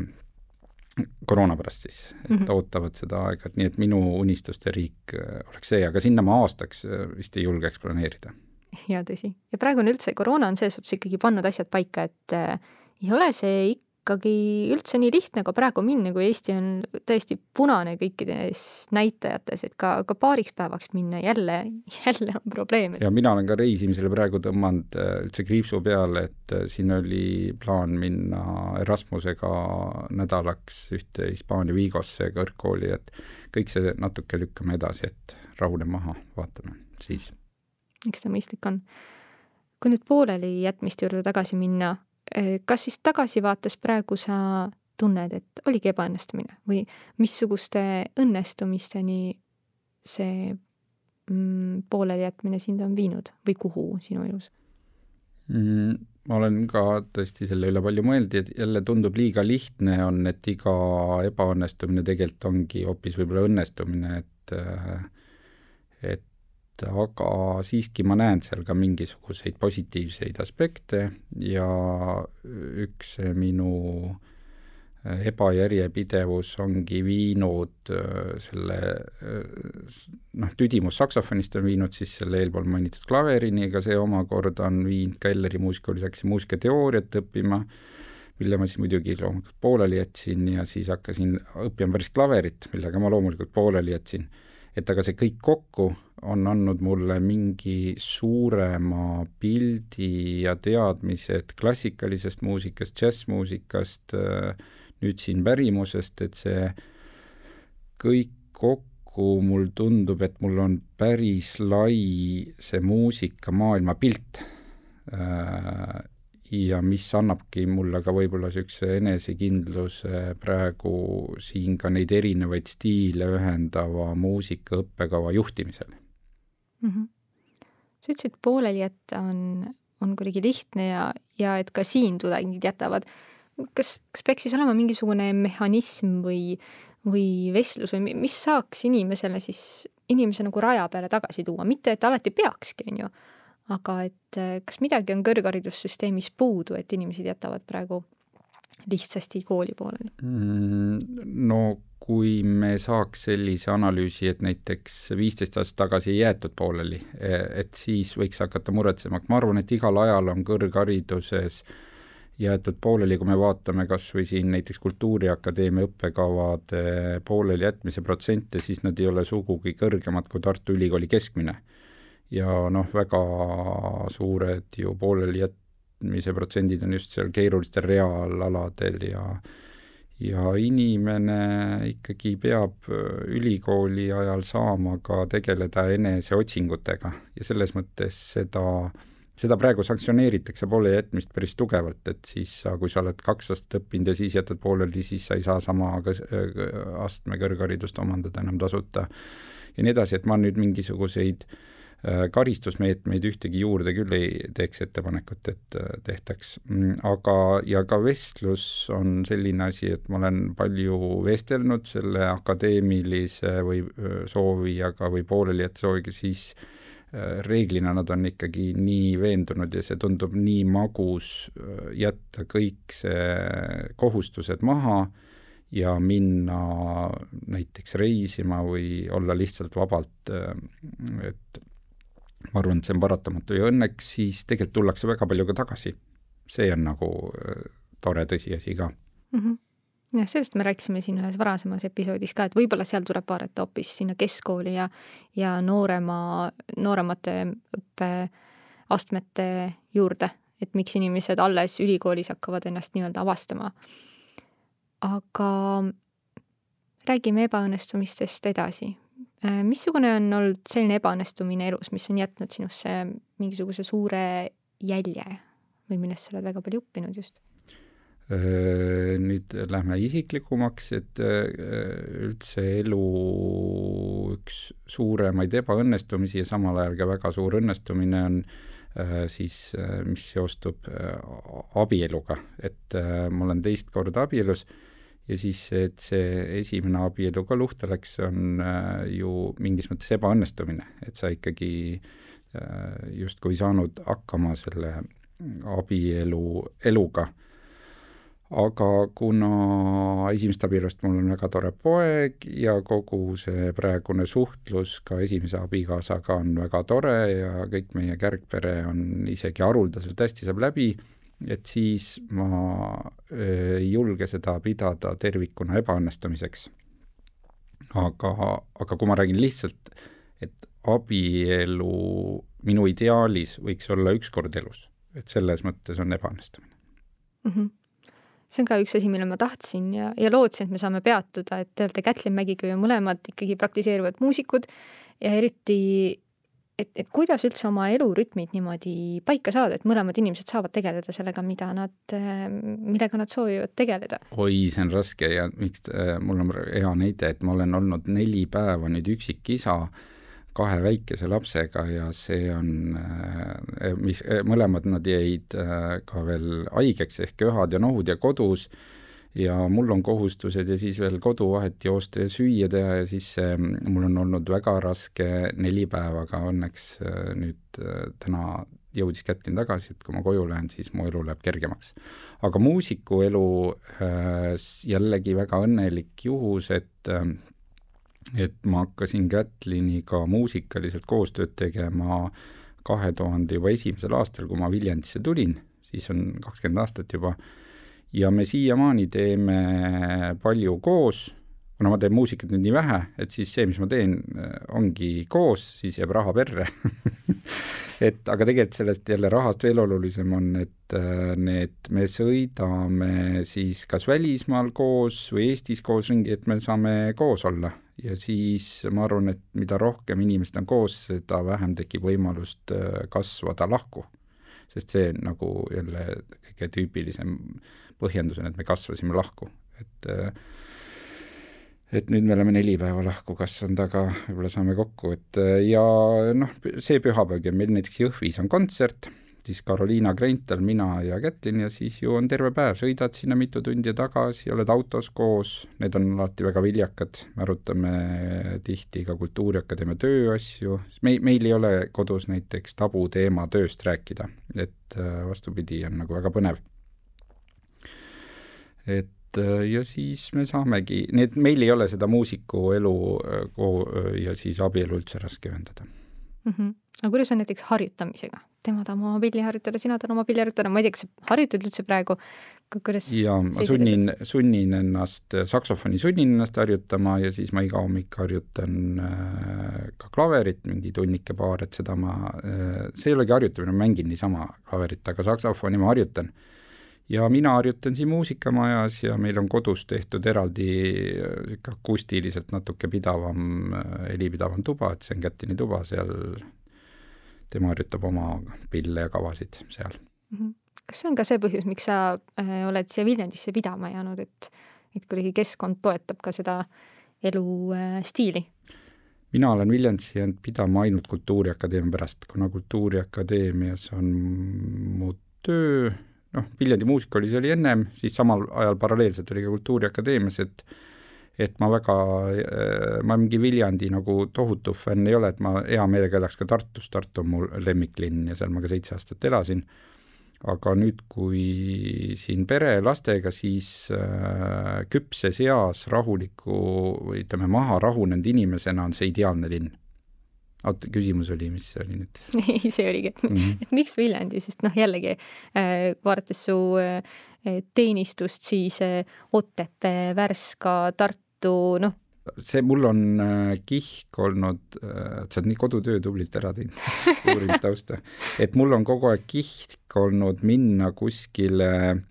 B: koroona pärast siis, et mm -hmm. ootavad seda aega, et nii et minu unistuste riik oleks see, aga sinna ma aastaks vist ei julgeks planeerida
A: ja tõsi. ja praegu on üldse, koroona on selles suhtes ikkagi pannud asjad paika, et äh, ei ole see ikkagi üldse nii lihtne ka praegu minna, kui Eesti on tõesti punane kõikides näitajates, et ka, ka paariks päevaks minna jälle, jälle on probleem.
B: ja mina olen ka reisimisele praegu tõmmanud äh, üldse kriipsu peale, et äh, siin oli plaan minna Erasmusega nädalaks ühte Hispaania Vigosse kõrgkooli, et kõik see natuke lükkame edasi, et rahune maha, vaatame siis
A: eks ta mõistlik on. kui nüüd pooleli jätmiste juurde tagasi minna, eh, kas siis tagasivaates praegu sa tunned, et oligi ebaõnnestumine või missuguste õnnestumisteni see mm, poolelijätmine sind on viinud või kuhu sinu elus
B: mm,? ma olen ka tõesti selle üle palju mõelnud ja jälle tundub liiga lihtne on, et iga ebaõnnestumine tegelikult ongi hoopis võib-olla õnnestumine, et et aga siiski ma näen seal ka mingisuguseid positiivseid aspekte ja üks minu ebajärjepidevus ongi viinud selle noh, tüdimus saksofonist on viinud siis selle eelpool mainitud klaverini, ega see omakorda on viinud ka Elleri muusikakoolis, hakkasin muusikateooriat õppima, mille ma siis muidugi loomulikult pooleli jätsin ja siis hakkasin õppima päris klaverit, millega ma loomulikult pooleli jätsin et aga see kõik kokku on andnud mulle mingi suurema pildi ja teadmised klassikalisest muusikast, džässmuusikast, nüüd siin pärimusest, et see kõik kokku mul tundub, et mul on päris lai see muusikamaailma pilt ja mis annabki mulle ka võib-olla niisuguse enesekindluse praegu siin ka neid erinevaid stiile ühendava muusika õppekava juhtimisel
A: mm. -hmm. sa ütlesid, pooleli jätta on, on kuidagi lihtne ja, ja et ka siin tudengid jätavad. kas, kas peaks siis olema mingisugune mehhanism või, või vestlus või mis saaks inimesele siis, inimese nagu raja peale tagasi tuua, mitte et alati peakski, on ju aga et äh, kas midagi on kõrgharidussüsteemis puudu, et inimesed jätavad praegu lihtsasti kooli pooleli
B: mm,? no kui me saaks sellise analüüsi, et näiteks viisteist aastat tagasi ei jäetud pooleli, e, et siis võiks hakata muretsema, ma arvan, et igal ajal on kõrghariduses jäetud pooleli, kui me vaatame kas või siin näiteks Kultuuriakadeemia õppekavade pooleli jätmise protsente, siis nad ei ole sugugi kõrgemad kui Tartu Ülikooli keskmine ja noh, väga suured ju pooleli jätmise protsendid on just seal keerulistel reaalaladel ja ja inimene ikkagi peab ülikooli ajal saama ka tegeleda eneseotsingutega. Ja selles mõttes seda, seda praegu sanktsioneeritakse pooleli jätmist päris tugevalt, et siis sa, kui sa oled kaks aastat õppinud ja siis jätad pooleli, siis sa ei saa sama astme kõrgharidust omandada enam tasuta. Ja nii edasi, et ma nüüd mingisuguseid äh, Äh, karistusmeetmeid ühtegi juurde küll ei teeks ettepanekut, et äh, tehtaks, mm, aga, ja ka vestlus on selline asi, et ma olen palju vestelnud selle akadeemilise või soovijaga või poolelijätte sooviga, siis reeglina nad on ikkagi nii veendunud ja see tundub nii magus jätta kõik see kohustused maha ja minna näiteks reisima või olla lihtsalt vabalt, et ma arvan, et see on paratamatu ja õnneks siis tegelikult tullakse väga palju ka tagasi. see on nagu äh, tore tõsiasi ka
A: mm. -hmm jah, sellest me rääkisime siin ühes varasemas episoodis ka, et võib-olla seal tuleb vaadata hoopis sinna keskkooli ja, ja noorema, nooremate õppeastmete juurde, et miks inimesed alles ülikoolis hakkavad ennast nii-öelda avastama. aga räägime ebaõnnestumistest edasi, missugune on olnud selline ebaõnnestumine elus, mis on jätnud sinusse mingisuguse suure jälje või millest sa oled väga palju õppinud just?
B: Äh, nüüd lähme isiklikumaks, et äh, üldse elu üks suuremaid ebaõnnestumisi ja samal ajal ka väga suur õnnestumine on siis, mis seostub abieluga, et ma olen teist korda abielus ja siis, et see esimene abielu ka luhta läks, on äh, ju mingis mõttes ebaõnnestumine, et sa ikkagi äh, justkui ei saanud hakkama selle abielu eluga. aga kuna esimesest abielust mul on väga tore poeg ja kogu see praegune suhtlus ka esimese abikaasaga on väga tore ja kõik meie kärgpere on isegi haruldaselt hästi saab läbi et siis ma äh, ei julge seda pidada tervikuna ebaõnnestumiseks. aga, aga kui ma räägin lihtsalt, et abielu minu ideaalis võiks olla üks kord elus, et selles mõttes on ebaõnnestumine
A: mm. -hmm see on ka üks asi, mille ma tahtsin ja, ja lootsin, et me saame peatuda, et te olete Kätlin Mägiga ju mõlemad ikkagi praktiseeruvad muusikud ja eriti et, et kuidas üldse oma elurütmid niimoodi paika saada, et mõlemad inimesed saavad tegeleda sellega, mida nad, millega nad soovivad tegeleda?
B: oi, see on raske ja miks, mul on hea näide, et ma olen olnud neli päeva nüüd üksikisa kahe väikese lapsega ja see on, mis, mõlemad nad jäid ka veel haigeks ehk köhad ja nohud ja kodus ja mul on kohustused ja siis veel koduvahet joosta ja süüa teha ja siis see, mul on olnud väga raske neli päeva, aga õnneks äh, nüüd äh, täna jõudis Kätlin tagasi, et kui ma koju lähen, siis mu elu läheb kergemaks. aga muusiku elu äh, jällegi väga õnnelik juhus, et et ma hakkasin Kätliniga muusikaliselt koostööd tegema kahe tuhande juba esimesel aastal, kui ma Viljandisse tulin, siis on kakskümmend aastat juba ja me siiamaani teeme palju koos, kuna ma teen muusikat nüüd nii vähe, et siis see, mis ma teen, ongi koos, siis jääb raha perre. Et aga tegelikult sellest jälle rahast veel olulisem on, et äh, need, me sõidame siis kas välismaal koos või Eestis koos ringi, et me saame koos olla. Ja siis ma arvan, et mida rohkem inimesed on koos, seda vähem tekib võimalust äh, kasvada lahku. sest see nagu jälle kõige tüüpilisem põhjendus on, et me kasvasime lahku, et et nüüd me oleme neli päeva lahku kasvanud, aga võib-olla saame kokku, et ja noh, see pühapäevgi on meil näiteks Jõhvis on kontsert, siis Carolina Greintal, mina ja Kätlin ja siis ju on terve päev, sõidad sinna mitu tundi tagasi, oled autos koos, need on alati väga viljakad, me arutame tihti ka Kultuuriakadeemia tööasju, me, meil ei ole kodus näiteks tabuteema tööst rääkida, et vastupidi, on nagu väga põnev et äh, ja siis me saamegi, nii et meil ei ole seda muusikuelu äh, ja siis abielu üldse raske ühendada
A: mm. -hmm. aga kuidas on näiteks harjutamisega? tema tahab oma pilli harjutada, sina tahad oma pilli harjutada, ma ei tea, kas sa harjutad üldse praegu, kuidas
B: jaa, ma sunnin, sunnin ennast, saksofoni sunnin ennast harjutama ja siis ma iga hommik harjutan äh, ka klaverit, mingi tunnike paar, et seda ma äh,, see ei olegi harjutamine, ma mängin niisama klaverit, aga saksofoni ma harjutan äh, ja mina harjutan siin muusikamajas ja meil on kodus tehtud eraldi niisugune akustiliselt natuke pidavam, helipidavam tuba, et see on Kätini tuba, seal tema harjutab oma pille ja kavasid seal mm.
A: -hmm. kas see on ka see põhjus, miks sa äh, oled siia Viljandisse pidama jäänud, et, et kuidagi keskkond toetab ka seda elustiili äh,?
B: mina olen Viljandisse jäänud pidama ainult Kultuuriakadeemia pärast, kuna Kultuuriakadeemias on mu töö noh, Viljandi muusikakoolis oli ennem, siis samal ajal paralleelselt oli ka Kultuuriakadeemias, et et ma väga, ma mingi Viljandi nagu tohutu fänn ei ole, et ma hea meelega elaks ka Tartus, Tartu on mu lemmiklinn ja seal ma ka seitse aastat elasin, aga nüüd, kui siin pere lastega, siis äh, küpses eas rahuliku ütleme, maha rahunenud inimesena on see ideaalne linn oota, küsimus oli, mis see oli nüüd?
A: ei, see oligi, mm, -hmm. et miks Viljandi, sest noh, jällegi äh, vaadates su äh, teenistust, siis äh, Otepää, Värska, Tartu, noh.
B: see mul on kihk olnud, sa oled nii kodutöö tublilt ära teinud uurinud tausta, et mul on kogu aeg kihk olnud minna kuskile Äh,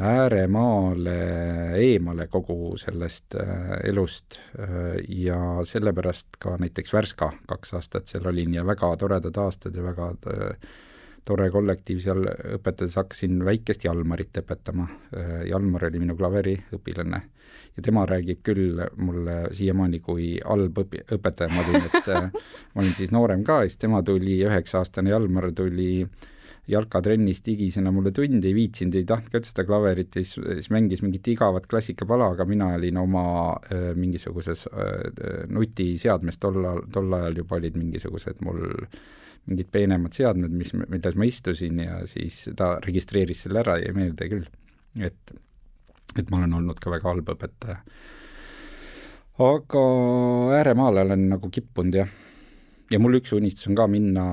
B: ääremaale eemale kogu sellest äh, elust äh, ja sellepärast ka näiteks Värska kaks aastat seal olin ja väga toredad aastad ja väga tore kollektiiv seal õpetades, hakkasin väikest Jalmarit õpetama. Jalmar oli minu klaveriõpilane ja tema räägib küll mulle siiamaani kui halb õpi-, õpetaja, ma olin, et ma olin siis noorem ka ja siis tema tuli, üheksa-aastane Jalmar tuli äh, jalkatrennis digisena mulle tundi, ei viitsinud, ei tahtnud ka üldse seda klaverit ja siis, siis mängis mingit igavat klassikapala, aga mina olin oma äh, mingisuguses äh, nutiseadmes tollal, tol ajal juba olid mingisugused mul mingid peenemad seadmed, mis, milles ma istusin ja siis ta registreeris selle ära, jäi meelde küll, et, et ma olen olnud ka väga halb õpetaja. aga ääremaale olen nagu kippunud jah ja mul üks unistus on ka minna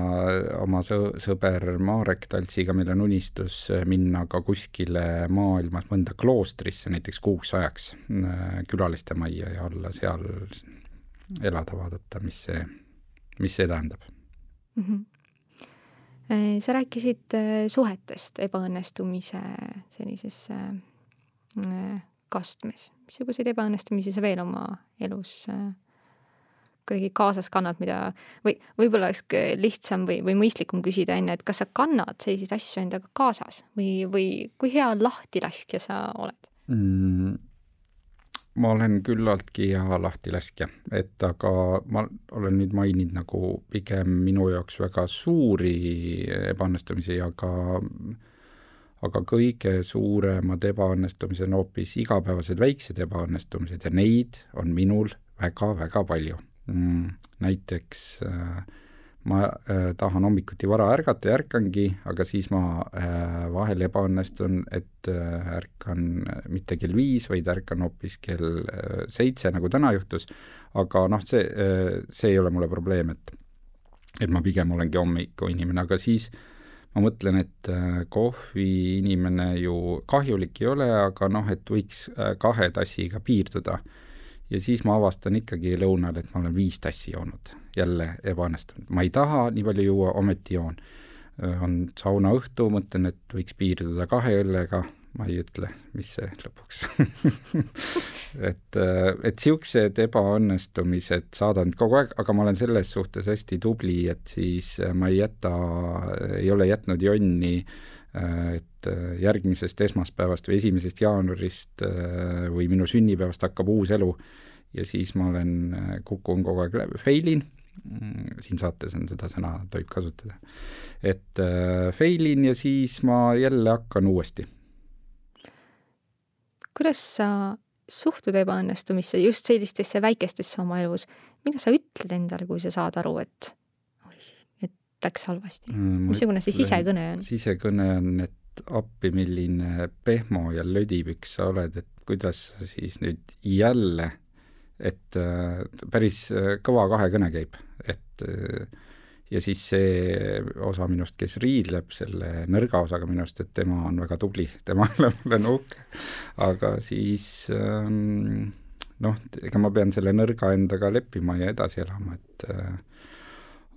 B: oma sõ-, sõber Marek Taltsiga, meil on unistus minna ka kuskile maailmas mõnda kloostrisse näiteks kuuks ajaks äh, külaliste majja ja olla seal, elada, vaadata, mis see, mis see tähendab mm. -hmm
A: sa rääkisid äh, suhetest ebaõnnestumise sellises kastmes. missuguseid ebaõnnestumisi sa veel oma elus kuidagi kaasas kannad, mida või võib-olla oleks lihtsam või, või mõistlikum küsida enne, et kas sa kannad selliseid asju endaga kaasas või, või kui hea lahtilaskja sa oled mm,?
B: ma olen küllaltki hea lahtilaskja, et aga ma olen nüüd maininud nagu pigem minu jaoks väga suuri ebaõnnestumisi, aga aga kõige suuremad ebaõnnestumised on hoopis igapäevased väiksed ebaõnnestumised ja neid on minul väga-väga palju. Näiteks äh, ma äh, tahan hommikuti vara ärgata ja ärkangi, aga siis ma äh, vahel ebaõnnestun, et ärkan mitte kell viis, vaid ärkan hoopis kell seitse, nagu täna juhtus, aga noh, see see ei ole mulle probleem, et et ma pigem olengi hommikuinimene, aga siis ma mõtlen, et äh, kohviinimene ju kahjulik ei ole, aga noh, et võiks kahe tassiga piirduda ja siis ma avastan ikkagi lõunal, et ma olen viis tassi joonud, jälle ebaõnnestunud, ma ei taha nii palju juua, ometi joon. on saunaõhtu, mõtlen, et võiks piirduda kahe õllega, ma ei ütle, mis see lõpuks et, et niisugused ebaõnnestumised saadan kogu aeg, aga ma olen selles suhtes hästi tubli, et siis ma ei jäta, ei ole jätnud jonni et järgmisest esmaspäevast või esimesest jaanuarist või minu sünnipäevast hakkab uus elu ja siis ma olen, kukun kogu aeg läbi, fail in, mm, siin saates on seda sõna, tohib kasutada. et äh, fail in ja siis ma jälle hakkan uuesti.
A: kuidas sa suhtud ebaõnnestumisse, just sellistesse väikestesse oma elus, mida sa ütled endale, kui sa saad aru, et läks halvasti mm,? missugune see sisekõne on?
B: sisekõne on, et appi, milline pehmo ja lödipüks sa oled, et kuidas sa siis nüüd jälle et äh, päris äh, kõva kahekõne käib, et äh, ja siis see osa minust, kes riidleb selle nõrga osaga minust, et tema on väga tubli, tema üle ma olen uhke, aga siis ähm, noh, ega ma pean selle nõrga endaga leppima ja edasi elama, et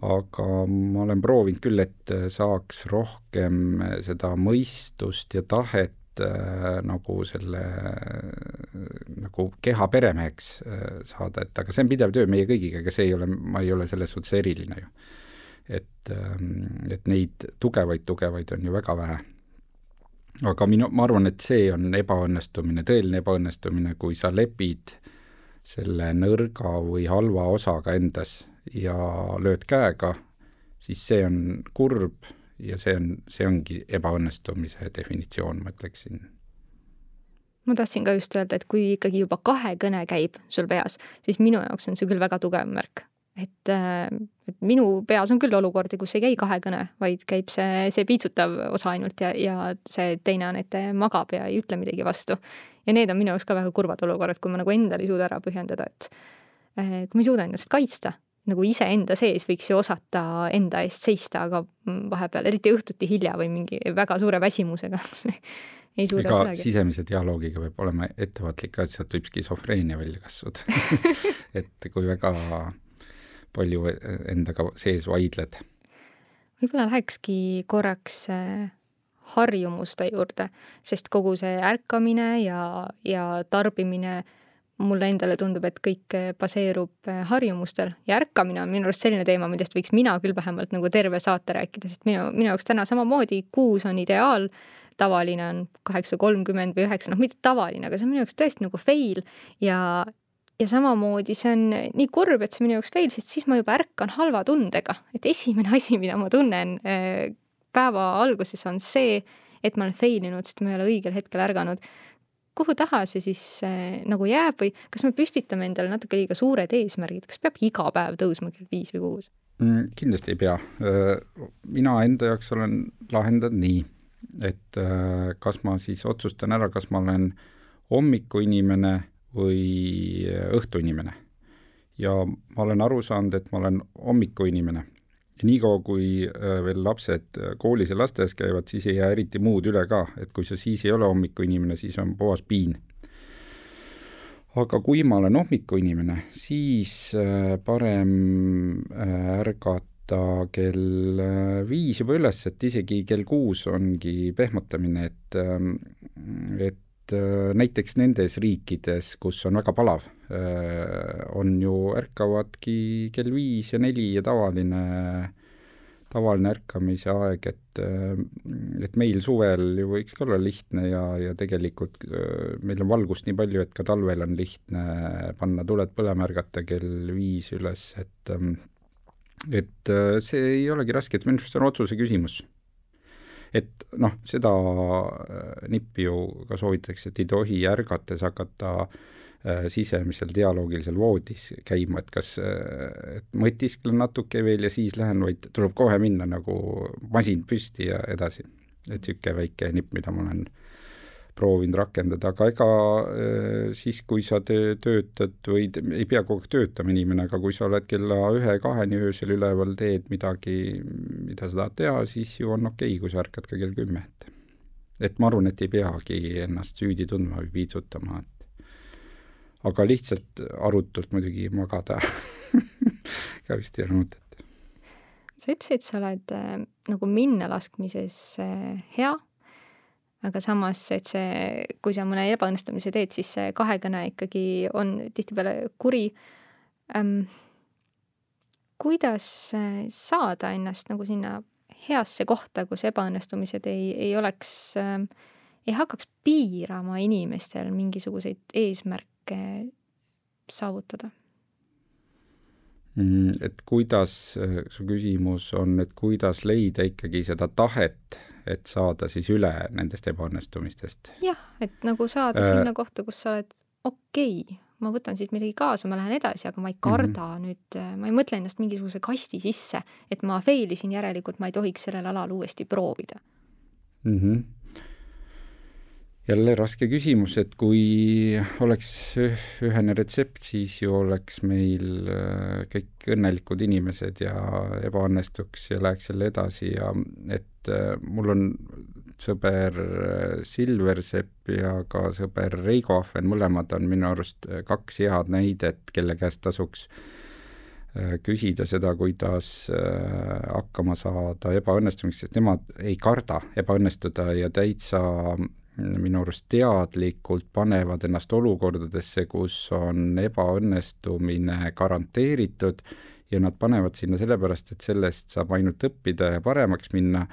B: aga ma olen proovinud küll, et saaks rohkem seda mõistust ja tahet äh, nagu selle nagu keha peremeheks äh, saada, et aga see on pidev töö meie kõigiga, ega see ei ole, ma ei ole selles suhtes eriline ju. et, ähm, et neid tugevaid, tugevaid on ju väga vähe. aga minu, ma arvan, et see on ebaõnnestumine, tõeline ebaõnnestumine, kui sa lepid selle nõrga või halva osaga endas ja lööd käega, siis see on kurb ja see on, see ongi ebaõnnestumise definitsioon, ma ütleksin.
A: ma tahtsin ka just öelda, et kui ikkagi juba kahekõne käib sul peas, siis minu jaoks on see küll väga tugev märk. et, äh, et minu peas on küll olukordi, kus ei käi kahekõne, vaid käib see, see piitsutav osa ainult ja, ja see teine on, et magab ja ei ütle midagi vastu. ja need on minu jaoks ka väga kurvad olukorrad, kui ma nagu endale ei suuda ära põhjendada, et äh, kui ma ei suuda ennast kaitsta nagu iseenda sees võiks ju osata enda eest seista, aga vahepeal, eriti õhtuti hilja või mingi väga suure väsimusega ei suuda
B: ega sellega. sisemise dialoogiga peab olema ettevaatlik ka, et sealt võib skisofreenia välja kasvada et kui väga palju endaga sees vaidled.
A: võib-olla lähekski korraks äh, harjumuste juurde, sest kogu see ärkamine ja, ja tarbimine mulle endale tundub, et kõik eh, baseerub eh, harjumustel ja ärkamine on minu arust selline teema, millest võiks mina küll vähemalt nagu terve saate rääkida, sest minu, minu jaoks täna samamoodi kuus on ideaal, tavaline on kaheksa kolmkümmend või üheksa, noh, mitte tavaline, aga see on minu jaoks tõesti nagu fail ja ja samamoodi see on nii kurb, et see minu jaoks fail, sest siis ma juba ärkan halva tundega, et esimene asi, mida ma tunnen eh, päeva alguses on see, et ma olen fail inud, sest ma ei ole õigel hetkel ärganud kuhu taha see siis äh, nagu jääb või kas me püstitame endale natuke liiga suured eesmärgid, kas peab iga päev tõusma kell viis või kuus
B: mm,? kindlasti ei pea. Mina enda jaoks olen lahendanud nii, et kas ma siis otsustan ära, kas ma olen hommikuinimene või õhtuinimene. ja ma olen aru saanud, et ma olen hommikuinimene niikaua, kui äh, veel lapsed äh, koolis ja lasteaias käivad, siis ei jää eriti muud üle ka, et kui sa siis ei ole hommikuinimene, siis on puhas piin. aga kui ma olen hommikuinimene, siis äh, parem ärgata kell viis juba üles, et isegi kell kuus ongi pehmutamine, et, ähm, et näiteks nendes riikides, kus on väga palav, on ju, ärkavadki kell viis ja neli ja tavaline, tavaline ärkamise aeg, et, äh, et meil suvel ju võiks ka olla lihtne ja, ja tegelikult meil on valgust nii palju, et ka talvel on lihtne panna tuled põlema, ärgata kell viis üles, et ähm, et see ei olegi raske, et minu arust see on otsuse küsimus. Et noh, seda äh, nippi ju ka soovitakse, et ei tohi ärgates hakata äh, sisemisel dialoogil seal voodis käima, et kas, äh, et mõtisklen natuke veel ja siis lähen, vaid tuleb kohe minna nagu masin püsti ja edasi. et niisugune väike nipp, mida ma olen äh, proovinud rakendada, aga ega äh, siis, kui sa töö, töötad või ei pea kogu aeg töötama inimene, aga kui sa oled kella ühe-kaheni öösel üleval, teed midagi, mida sa tahad teha, siis ju on okei okay,, kui sa ärkad ka kell kümme, et et ma arvan, et ei peagi ennast süüdi tundma või piitsutama, et aga lihtsalt arutult muidugi magada ka vist ei ole mõtet.
A: sa ütlesid, sa oled äh, nagu minnalaskmises äh, hea aga samas, et see, kui sa mõne ebaõnnestumise teed, siis see kahekõne ikkagi on tihtipeale kuri ähm,. kuidas äh, saada ennast nagu sinna heasse kohta, kus ebaõnnestumised ei, ei oleks ähm,, ei hakkaks piirama inimestel mingisuguseid eesmärke saavutada?
B: Mm, et kuidas, äh, su küsimus on, et kuidas leida ikkagi seda tahet et saada siis üle nendest ebaõnnestumistest.
A: jah, et nagu saada äh, sinna kohta, kus sa oled okei okay,, ma võtan siit midagi kaasa, ma lähen edasi, aga ma ei karda mm -hmm. nüüd, äh, ma ei mõtle ennast mingisuguse kasti sisse, et ma fail isin, järelikult ma ei tohiks sellel alal uuesti proovida
B: mm. -hmm jälle raske küsimus, et kui oleks ühene retsept, siis ju oleks meil äh, kõik õnnelikud inimesed ja ebaõnnestuks ja läheks jälle edasi ja et äh, mul on sõber äh, Silversepp ja ka sõber Reigo Ahven, mõlemad on minu arust kaks head näidet, kelle käest tasuks küsida seda, kuidas hakkama saada ebaõnnestumiseks, sest nemad ei karda ebaõnnestuda ja täitsa minu arust teadlikult panevad ennast olukordadesse, kus on ebaõnnestumine garanteeritud ja nad panevad sinna sellepärast, et sellest saab ainult õppida ja paremaks minna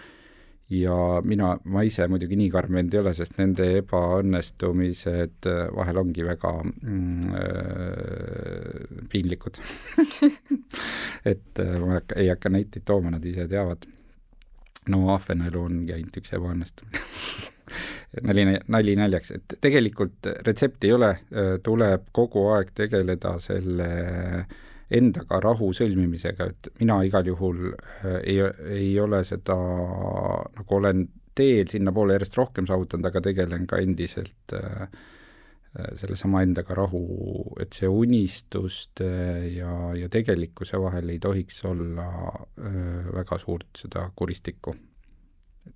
B: ja mina, ma ise muidugi nii karm vend ei ole, sest nende ebaõnnestumised vahel ongi väga mm, äh, piinlikud et äh, ma ei hakka, ei hakka näiteid tooma, nad ise teavad. no ahvenaelu ongi ainult üks ebaõnnestumine nali, nali naljaks, et tegelikult retsepti ei ole, äh, tuleb kogu aeg tegeleda selle äh, endaga rahu sõlmimisega, et mina igal juhul äh, ei, ei ole seda, nagu olen teel sinnapoole järjest rohkem saavutanud, aga tegelen ka endiselt äh, äh, sellesama endaga rahu, et see unistuste ja, ja tegelikkuse vahel ei tohiks olla öö, väga suurt seda kuristikku.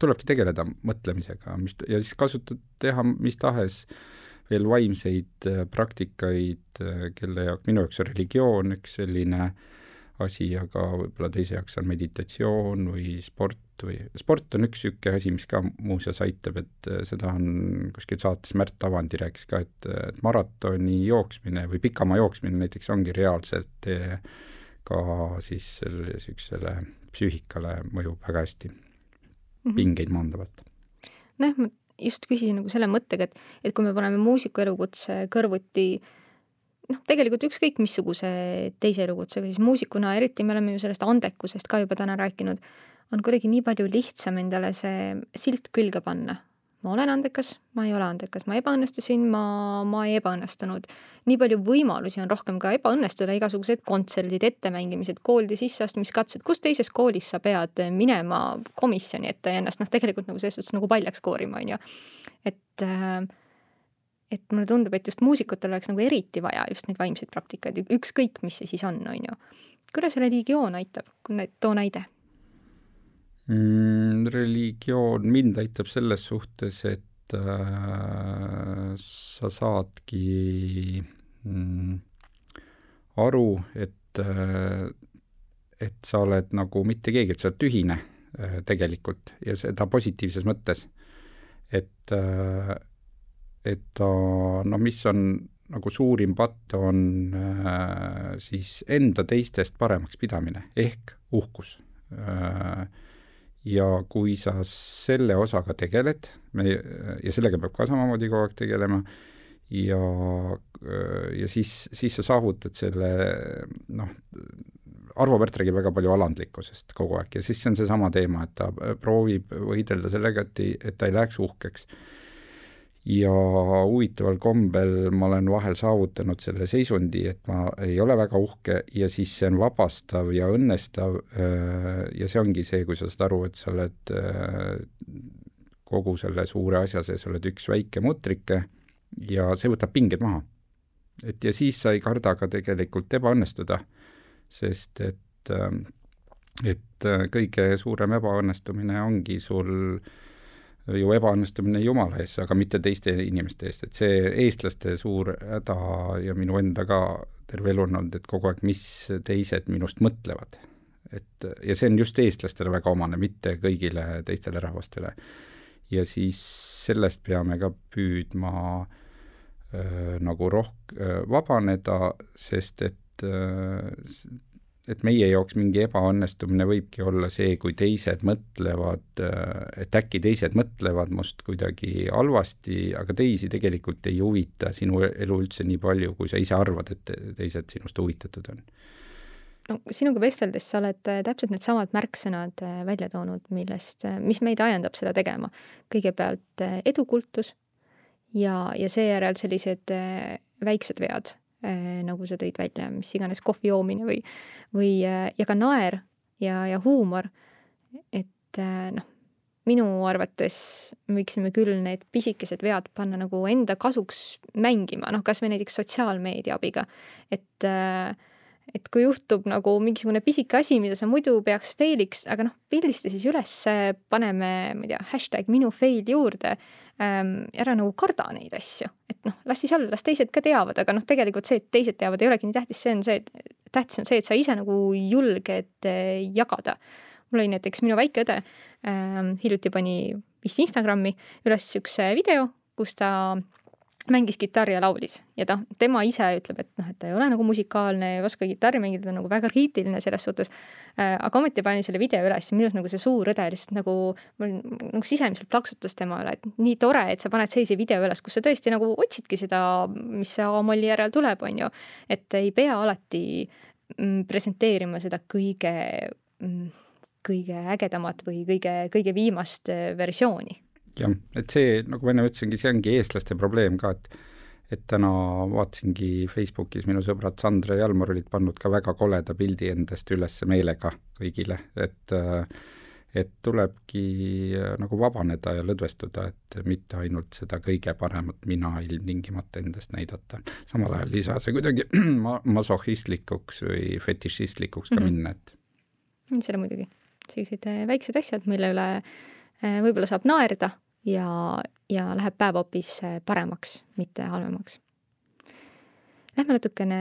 B: Tulebki tegeleda mõtlemisega, mis, ja siis kasutada, teha mis tahes veel vaimseid äh, praktikaid, äh, kelle jaoks, minu jaoks on religioon üks selline asi, aga võib-olla teise jaoks on meditatsioon või sport või, sport on üks niisugune asi, mis ka muuseas aitab, et äh, seda on kuskil saates Märt Avandi rääkis ka, et, et maratoni jooksmine või pikamaa jooksmine näiteks ongi reaalselt ka siis selle niisugusele psüühikale mõjub väga hästi. Pingeid maandavalt.
A: nojah, ma just küsisin nagu selle mõttega, et, et kui me paneme muusiku elukutse kõrvuti noh, tegelikult ükskõik missuguse teise elukutsega, siis muusikuna eriti me oleme ju sellest andekusest ka juba täna rääkinud, on kuidagi nii palju lihtsam endale see silt külge panna ma olen andekas, ma ei ole andekas, ma ebaõnnestusin, ma, ma ei ebaõnnestunud. nii palju võimalusi on rohkem ka ebaõnnestuda, igasugused kontserdid, ettemängimised, koolide sisseastumiskatsed, kus teises koolis sa pead minema komisjoni ette ja ennast noh, tegelikult nagu selles suhtes nagu paljaks koorima, on ju. et äh, et mulle tundub, et just muusikutel oleks nagu eriti vaja just neid vaimseid praktikaid, ükskõik, mis see siis on, on ju. kuidas religioon aitab, too näide
B: mm,? religioon mind aitab selles suhtes, et äh, sa saadki mm, aru, et äh,, et sa oled nagu mitte keegi, et sa oled tühine äh, tegelikult ja seda positiivses mõttes. et äh, et ta, no mis on nagu suurim patt, on äh, siis enda teistest paremaks pidamine ehk uhkus äh, ja kui sa selle osaga tegeled, me, ja sellega peab ka samamoodi kogu aeg tegelema, ja, ja siis, siis sa saavutad selle noh, Arvo Pärt räägib väga palju alandlikkusest kogu aeg ja siis see on seesama teema, et ta proovib võidelda sellega, et ei, et ta ei läheks uhkeks ja huvitaval kombel ma olen vahel saavutanud selle seisundi, et ma ei ole väga uhke ja siis see on vabastav ja õnnestav äh, ja see ongi see, kui sa saad aru, et sa oled äh, kogu selle suure asja sees, oled üks väike mutrike ja see võtab pinged maha. et ja siis sa ei karda ka tegelikult ebaõnnestuda, sest et, äh, et kõige suurem ebaõnnestumine ongi sul äh, ju ebaõnnestumine Jumala ees, aga mitte teiste inimeste eest, et see eestlaste suur häda ja minu enda ka terve elu on olnud, et kogu aeg, mis teised minust mõtlevad. et ja see on just eestlastele väga omane, mitte kõigile teistele rahvastele. ja siis sellest peame ka püüdma äh, nagu rohk- äh,, vabaneda, sest et äh, et meie jaoks mingi ebaõnnestumine võibki olla see, kui teised mõtlevad, et äkki teised mõtlevad must kuidagi halvasti, aga teisi tegelikult ei huvita sinu elu üldse nii palju, kui sa ise arvad, et teised sinust huvitatud on.
A: no sinuga vesteldes sa oled täpselt needsamad märksõnad välja toonud, millest, mis meid ajendab seda tegema. kõigepealt edukultus ja, ja seejärel sellised väiksed vead Äh, nagu sa tõid välja, mis iganes kohvi joomine või, või äh, ja ka naer ja, ja huumor. et äh, noh, minu arvates me võiksime küll need pisikesed vead panna nagu enda kasuks mängima, noh, kasvõi näiteks sotsiaalmeedia abiga, et äh, et kui juhtub nagu mingisugune pisike asi, mida sa muidu peaks fail'iks, aga noh, pildista siis üles, paneme, ma ei tea, hashtag minu fail juurde ähm,. ära nagu karda neid asju, et noh, las siis olla, las teised ka teavad, aga noh, tegelikult see, et teised teavad, ei olegi nii tähtis, see on see, tähtis on see, et sa ise nagu julged äh, jagada. mul oli näiteks minu väike õde ähm, hiljuti pani vist Instagrami üles siukse video, kus ta mängis kitarri ja laulis ja ta, tema ise ütleb, et noh, et ta ei ole nagu musikaalne, ei oska kitarri mängida, ta on nagu väga kriitiline selles suhtes äh,. aga ometi pani selle video üles ja minu arust nagu see suur õde lihtsalt nagu, mul nagu sisemiselt plaksutas tema üle, et nii tore, et sa paned sellise video üles, kus sa tõesti nagu otsidki seda, mis A-molli järel tuleb, on ju. et ei pea alati mm, presenteerima seda kõige mm, kõige ägedamat või kõige, kõige viimast äh, versiooni
B: jah, et see, nagu ma enne ütlesingi, see ongi eestlaste probleem ka, et et täna vaatasingi Facebookis, minu sõbrad Sandra ja Jalmar olid pannud ka väga koleda pildi endast üles meelega kõigile, et et tulebki nagu vabaneda ja lõdvestuda, et mitte ainult seda kõige paremat mina ilmtingimata endast näidata. samal ajal ei saa see kuidagi ma-, masohhistlikuks või fetišistlikuks ka mm -hmm. minna,
A: et see on muidugi, sellised väiksed asjad, mille üle eh, võib-olla saab naerda ja, ja läheb päev hoopis äh, paremaks, mitte halvemaks. Lähme natukene,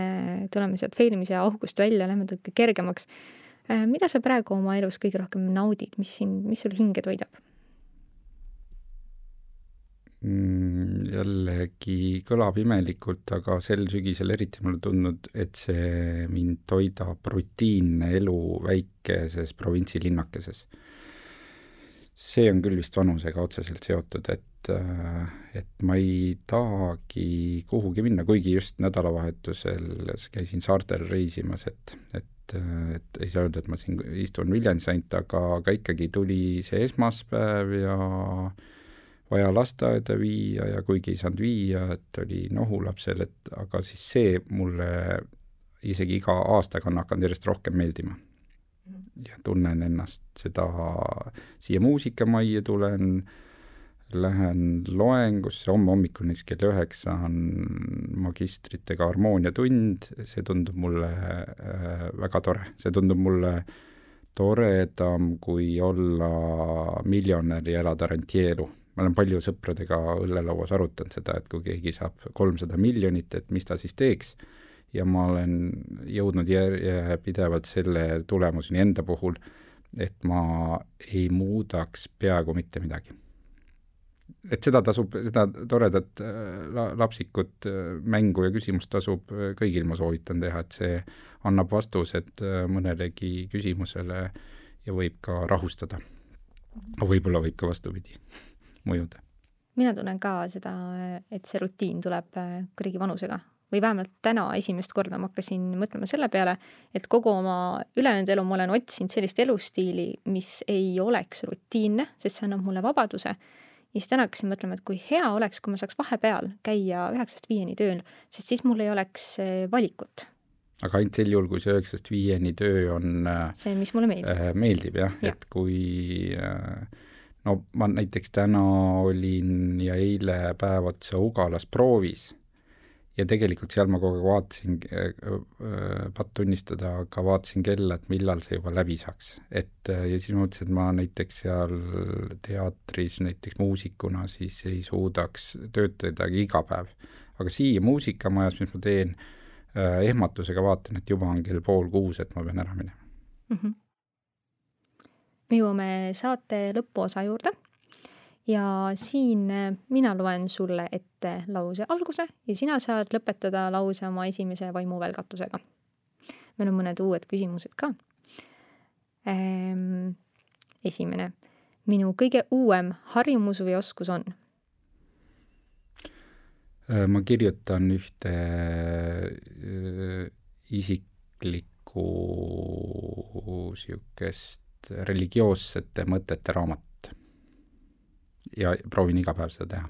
A: tuleme sealt failimise august välja, lähme natuke kergemaks. Äh, mida sa praegu oma elus kõige rohkem naudid, mis sind, mis sul hinge toidab?
B: Mm, jällegi kõlab imelikult, aga sel sügisel eriti mulle tundnud, et see mind toidab rutiinne elu väikeses provintsilinnakeses see on küll vist vanusega otseselt seotud, et, äh, et ma ei tahagi kuhugi minna, kuigi just nädalavahetusel käisin saartel reisimas, et, et, et ei saa öelda, et ma siin istun Viljandis ainult, aga, aga ikkagi tuli see esmaspäev ja vaja lasteaeda viia ja kuigi ei saanud viia, et oli nohu lapsel, et aga siis see mulle isegi iga aastaga on hakanud järjest rohkem meeldima ja tunnen ennast seda, siia muusikamajja tulen, lähen loengusse, homme hommikul näiteks kell üheksa on magistritega harmooniatund, see tundub mulle äh, väga tore, see tundub mulle toredam, kui olla miljonär ja elada rentieelu. ma olen palju sõpradega õllelauas arutanud seda, et kui keegi saab kolmsada miljonit, et mis ta siis teeks ja ma olen jõudnud järjepidevalt selle tulemuseni enda puhul, et ma ei muudaks peaaegu mitte midagi. et seda tasub, seda toredat la-, lapsikut mängu ja küsimust tasub kõigil, ma soovitan teha, et see annab vastused mõnelegi küsimusele ja võib ka rahustada. aga võib-olla võib ka vastupidi mõjuda.
A: mina tunnen ka seda, et see rutiin tuleb kuidagi vanusega või vähemalt täna esimest korda ma hakkasin mõtlema selle peale, et kogu oma ülejäänud elu ma olen otsinud sellist elustiili, mis ei oleks rutiinne, sest see annab mulle vabaduse. ja siis täna hakkasin mõtlema, et kui hea oleks, kui ma saaks vahepeal käia üheksast viieni tööl, sest siis mul ei oleks eh, valikut.
B: aga ainult sel juhul, kui see üheksast viieni töö on
A: äh, see, mis mulle meeldib
B: äh,. meeldib jah ja., et kui äh, no ma näiteks täna olin ja eile päev otsa Ugalas proovis ja tegelikult seal ma kogu aeg vaatasin, äh, äh, patt tunnistada, aga vaatasin kella, et millal see juba läbi saaks. et äh, ja siis ma mõtlesin, et ma näiteks seal teatris näiteks muusikuna siis ei suudaks töötadagi iga päev. aga siia muusikamajas, mis ma teen, ehmatusega vaatan, et juba on kell pool kuus, et ma pean ära minema mm. -hmm.
A: me jõuame saate lõpuosa juurde ja siin äh, mina loen sulle ette lause alguse ja sina saad lõpetada lause oma esimese vaimuvälgatusega. meil on mõned uued küsimused ka ehm,. esimene, minu kõige uuem harjumus või oskus on?
B: Äh, ma kirjutan ühte äh, isiklikku niisugust religioossete mõtete raamatut ja proovin iga päev seda teha.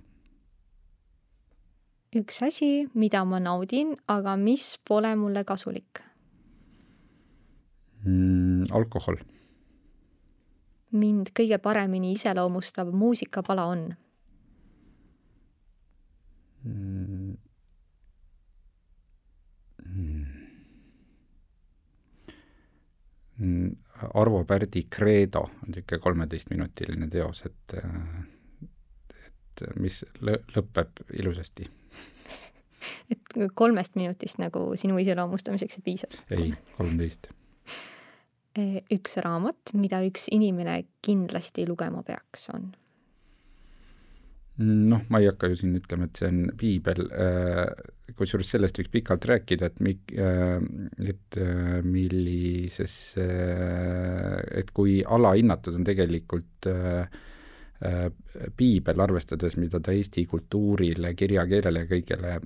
A: üks asi, mida ma naudin, aga mis pole mulle kasulik
B: mm,? alkohol.
A: mind kõige paremini iseloomustav muusikapala on mm.?
B: Mm. Arvo Pärdi Credo on niisugune kolmeteistminutiline teos, et et mis lõ-, lõpeb ilusasti
A: et kolmest minutist nagu sinu iseloomustamiseks ei piisa?
B: ei, kolmteist.
A: E, üks raamat, mida üks inimene kindlasti lugema peaks, on?
B: noh, ma ei hakka ju siin ütlema, et see on piibel, äh, kusjuures sellest võiks pikalt rääkida, et mi-, äh, et millises, et kui alahinnatud on tegelikult Äh, piibel, arvestades, mida ta Eesti kultuurile, kirjakeelele ja kõigele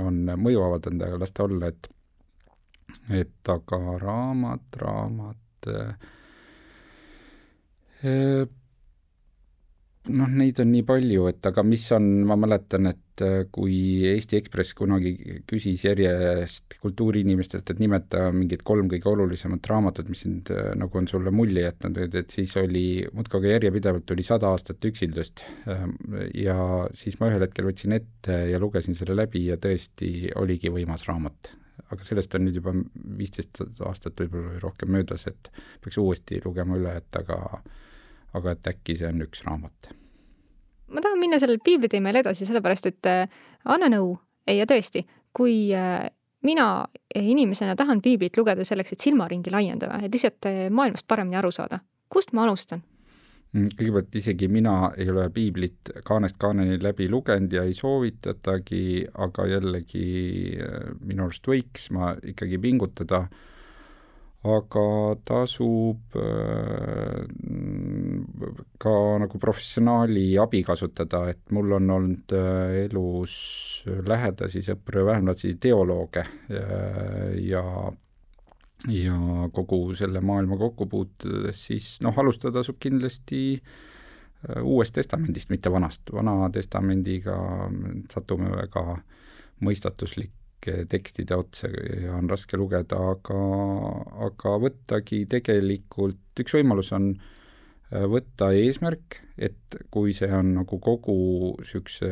B: on mõju avaldanud, aga las ta olla, et et aga raamat, raamat äh, noh, neid on nii palju, et aga mis on, ma mäletan, et äh, kui Eesti Ekspress kunagi küsis järjest kultuuriinimestelt, et nimeta mingid kolm kõige olulisemat raamatut, mis sind äh, nagu on sulle mulje jätnud, et, et siis oli muudkui aga järjepidevalt oli sada aastat üksildust. Ähm, ja siis ma ühel hetkel võtsin ette ja lugesin selle läbi ja tõesti oligi võimas raamat aga sellest on nüüd juba viisteist aastat võib-olla või rohkem möödas, et peaks uuesti lugema üle, et aga aga et äkki see on üks raamat.
A: Ma tahan minna sellel piibliteemel edasi, sellepärast et äh, anna nõu, ja tõesti, kui äh, mina inimesena tahan piiblit lugeda selleks, et silmaringi laiendada, et lihtsalt äh, maailmast paremini aru saada, kust ma alustan?
B: Mm, kõigepealt isegi mina ei ole piiblit kaanest kaaneni läbi lugenud ja ei soovitatagi, aga jällegi minu arust võiks ma ikkagi pingutada äh, aga tasub äh, ka nagu professionaali abi kasutada, et mul on olnud äh, elus lähedasi sõpru ja vähemasti teolooge äh, ja ja kogu selle maailma kokku puutudes, siis noh, alustada tasub kindlasti Uuest Testamendist, mitte Vanast. Vana Testamendiga satume väga mõistatuslik tekstide otsa ja on raske lugeda, aga, aga võttagi tegelikult, üks võimalus on äh, võtta eesmärk, et kui see on nagu kogu niisuguse,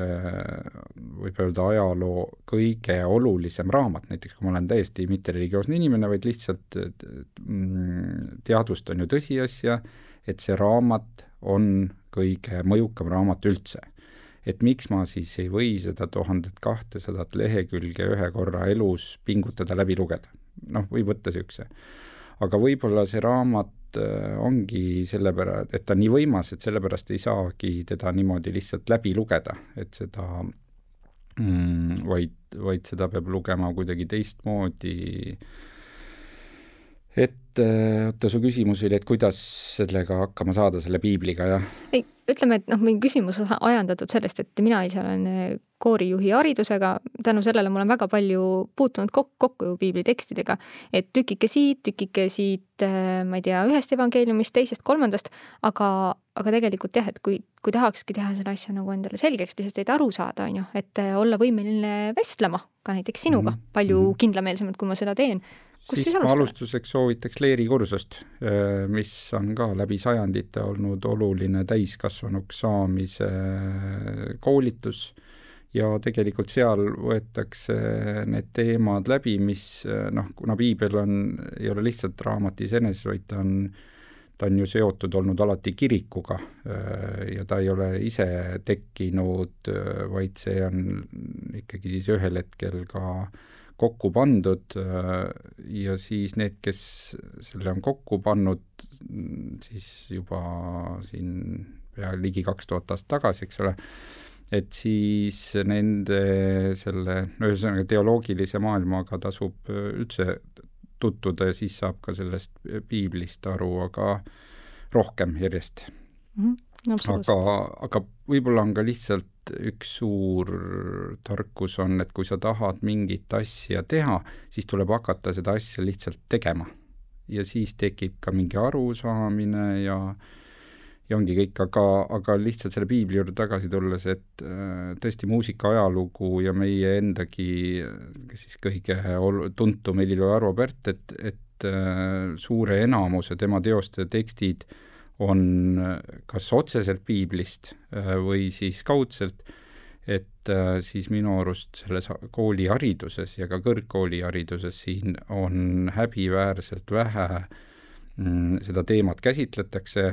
B: võib öelda, ajaloo kõige olulisem raamat, näiteks kui ma olen täiesti mittereligioosne inimene, vaid lihtsalt mm, teadvustan ju tõsiasja, et see raamat on kõige mõjukam raamat üldse et miks ma siis ei või seda tuhandet kahtesadat lehekülge ühe korra elus pingutada läbi lugeda. noh, võib võtta niisuguse. aga võib-olla see raamat ongi sellepärast, et ta on nii võimas, et sellepärast ei saagi teda niimoodi lihtsalt läbi lugeda, et seda mm, vaid, vaid seda peab lugema kuidagi teistmoodi et oota, su küsimus oli, et kuidas sellega hakkama saada, selle piibliga, jah?
A: ei, ütleme, et noh, meie küsimus on ajendatud sellest, et mina ise olen äh, koorijuhi haridusega, tänu sellele ma olen väga palju puutunud kokku, kokku ju piiblitekstidega, et tükike siit, tükike siit, äh, ma ei tea, ühest evangeeliumist, teisest, kolmandast, aga, aga tegelikult jah, et kui, kui tahakski teha selle asja nagu endale selgeks, lihtsalt et aru saada, on ju, et äh, olla võimeline vestlema ka näiteks sinuga mm -hmm. palju mhm. kindlameelsemalt, kui ma seda teen
B: siis ma alustuseks soovitaks Leeri kursust, äh, mis on ka läbi sajandite olnud oluline täiskasvanuks saamise äh, koolitus. Ja tegelikult seal võetakse need teemad läbi, mis äh, noh, kuna piibel on, ei ole lihtsalt raamat iseenesest, vaid ta on, ta on ju seotud olnud alati kirikuga ja ta ei ole ise tekkinud, vaid see on ikkagi siis ühel hetkel ka äh, kokku pandud äh, ja siis need, kes selle on kokku pannud, siis juba siin pea ligi kaks tuhat aastat tagasi, eks ole, et siis nende selle, no ühesõnaga teoloogilise maailmaga tasub üldse tutvuda ja siis saab ka sellest piiblist aru, aga rohkem järjest
A: mm. -hmm,
B: aga, aga võib-olla on ka lihtsalt üks suur tarkus on, et kui sa tahad mingit asja teha, siis tuleb hakata seda asja lihtsalt tegema. ja siis tekib ka mingi arusaamine ja ja ongi kõik, aga, aga lihtsalt selle piibli juurde tagasi tulles, et äh, tõesti muusika ajalugu ja meie endagi, siis kõige ol-, tuntum Helilo Arvo Pärt, et, et äh, suure enamuse tema teoste tekstid äh, on äh, kas otseselt piiblist äh, või siis kaudselt, et äh, siis minu arust selles koolihariduses ja ka kõrgkoolihariduses siin on häbiväärselt vähe mm, seda teemat käsitletakse,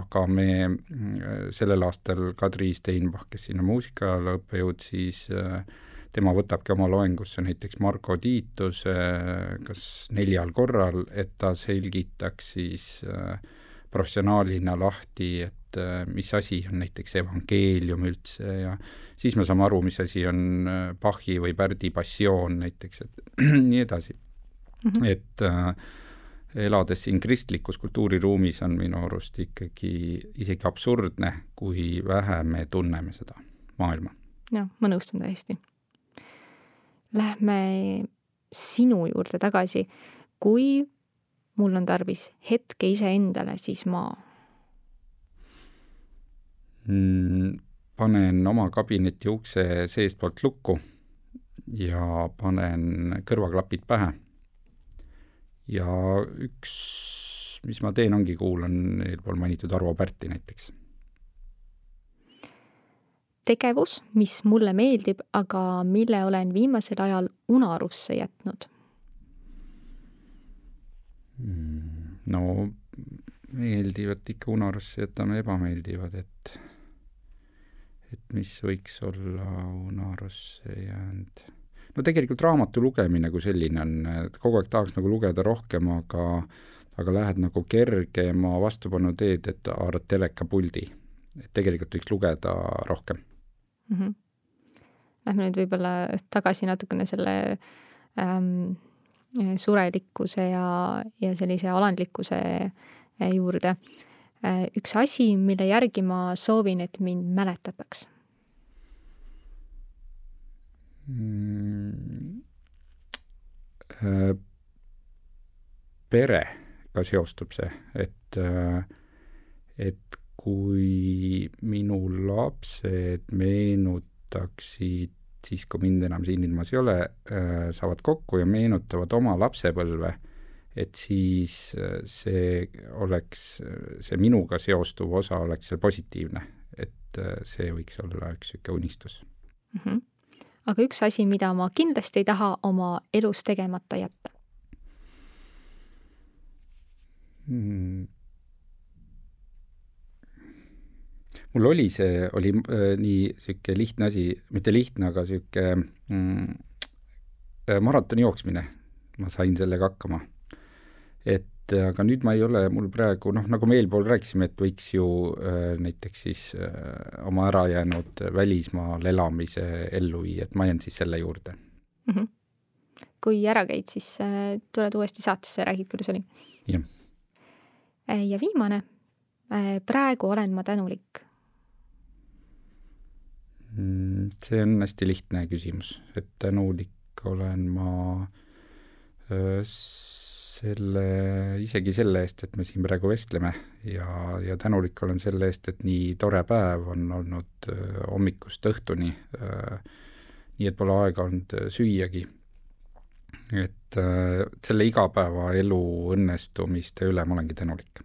B: aga me sellel aastal Kadri Steinbach, kes siin on muusikaajaloo õppejõud, siis tema võtabki oma loengusse näiteks Marko Tiituse kas neljal korral, et ta selgitaks siis äh, professionaalina lahti, et äh, mis asi on näiteks evangeelium üldse ja siis me saame aru, mis asi on äh, Bachi või Pärdi passioon näiteks, et nii edasi mm. -hmm. et äh, elades siin kristlikus kultuuriruumis on minu arust ikkagi isegi absurdne, kui vähe me tunneme seda maailma.
A: jah, ma nõustun täiesti. Lähme sinu juurde tagasi, kui mul on tarvis hetke iseendale, siis ma
B: mm,? panen oma kabineti ukse seestpoolt lukku ja panen kõrvaklapid pähe. ja üks, mis ma teen, ongi kuulan eelpool mainitud Arvo Pärti näiteks.
A: tegevus, mis mulle meeldib, aga mille olen viimasel ajal unarusse jätnud
B: no meeldivat ikka unarusse jätame ebameeldivad, et et mis võiks olla unarusse jäänud. no tegelikult raamatu lugemine kui selline on, et kogu aeg tahaks nagu lugeda rohkem, aga aga lähed nagu kergema vastupanu teed, et haarad telekapuldi. et tegelikult võiks lugeda rohkem
A: mm. -hmm. Lähme nüüd võib-olla tagasi natukene selle ähm, Äh, surelikkuse ja, ja sellise alandlikkuse äh, juurde. Äh, üks asi, mille järgi ma soovin, et mind mäletataks
B: mm,. perega seostub see, et, et kui minu lapsed meenutaksid siis, kui mind enam siin ilmas ei ole, äh, saavad kokku ja meenutavad oma lapsepõlve, et siis äh, see oleks, see minuga seostuv osa oleks seal positiivne. et äh, see võiks olla üks niisugune unistus
A: mm. -hmm. aga üks asi, mida ma kindlasti ei taha oma elus tegemata jätta
B: mm.? Mul oli see, oli äh, nii niisugune lihtne asi, mitte lihtne, aga niisugune mm, äh, maratoni jooksmine. ma sain sellega hakkama. et aga nüüd ma ei ole, mul praegu noh, nagu me eelpool rääkisime, et võiks ju äh, näiteks siis äh, oma ärajäänud välismaal elamise ellu viia, et ma jään siis selle juurde
A: mm. -hmm. kui ära käid, siis äh, tuled uuesti saatesse ja räägid, kuidas oli?
B: jah.
A: Äh, ja viimane äh,, praegu olen ma tänulik.
B: See on hästi lihtne küsimus, et tänulik olen ma selle, isegi selle eest, et me siin praegu vestleme. Ja, ja tänulik olen selle eest, et nii tore päev on olnud hommikust õhtuni nii et pole aega olnud süüagi. et selle igapäevaelu õnnestumiste üle ma olengi tänulik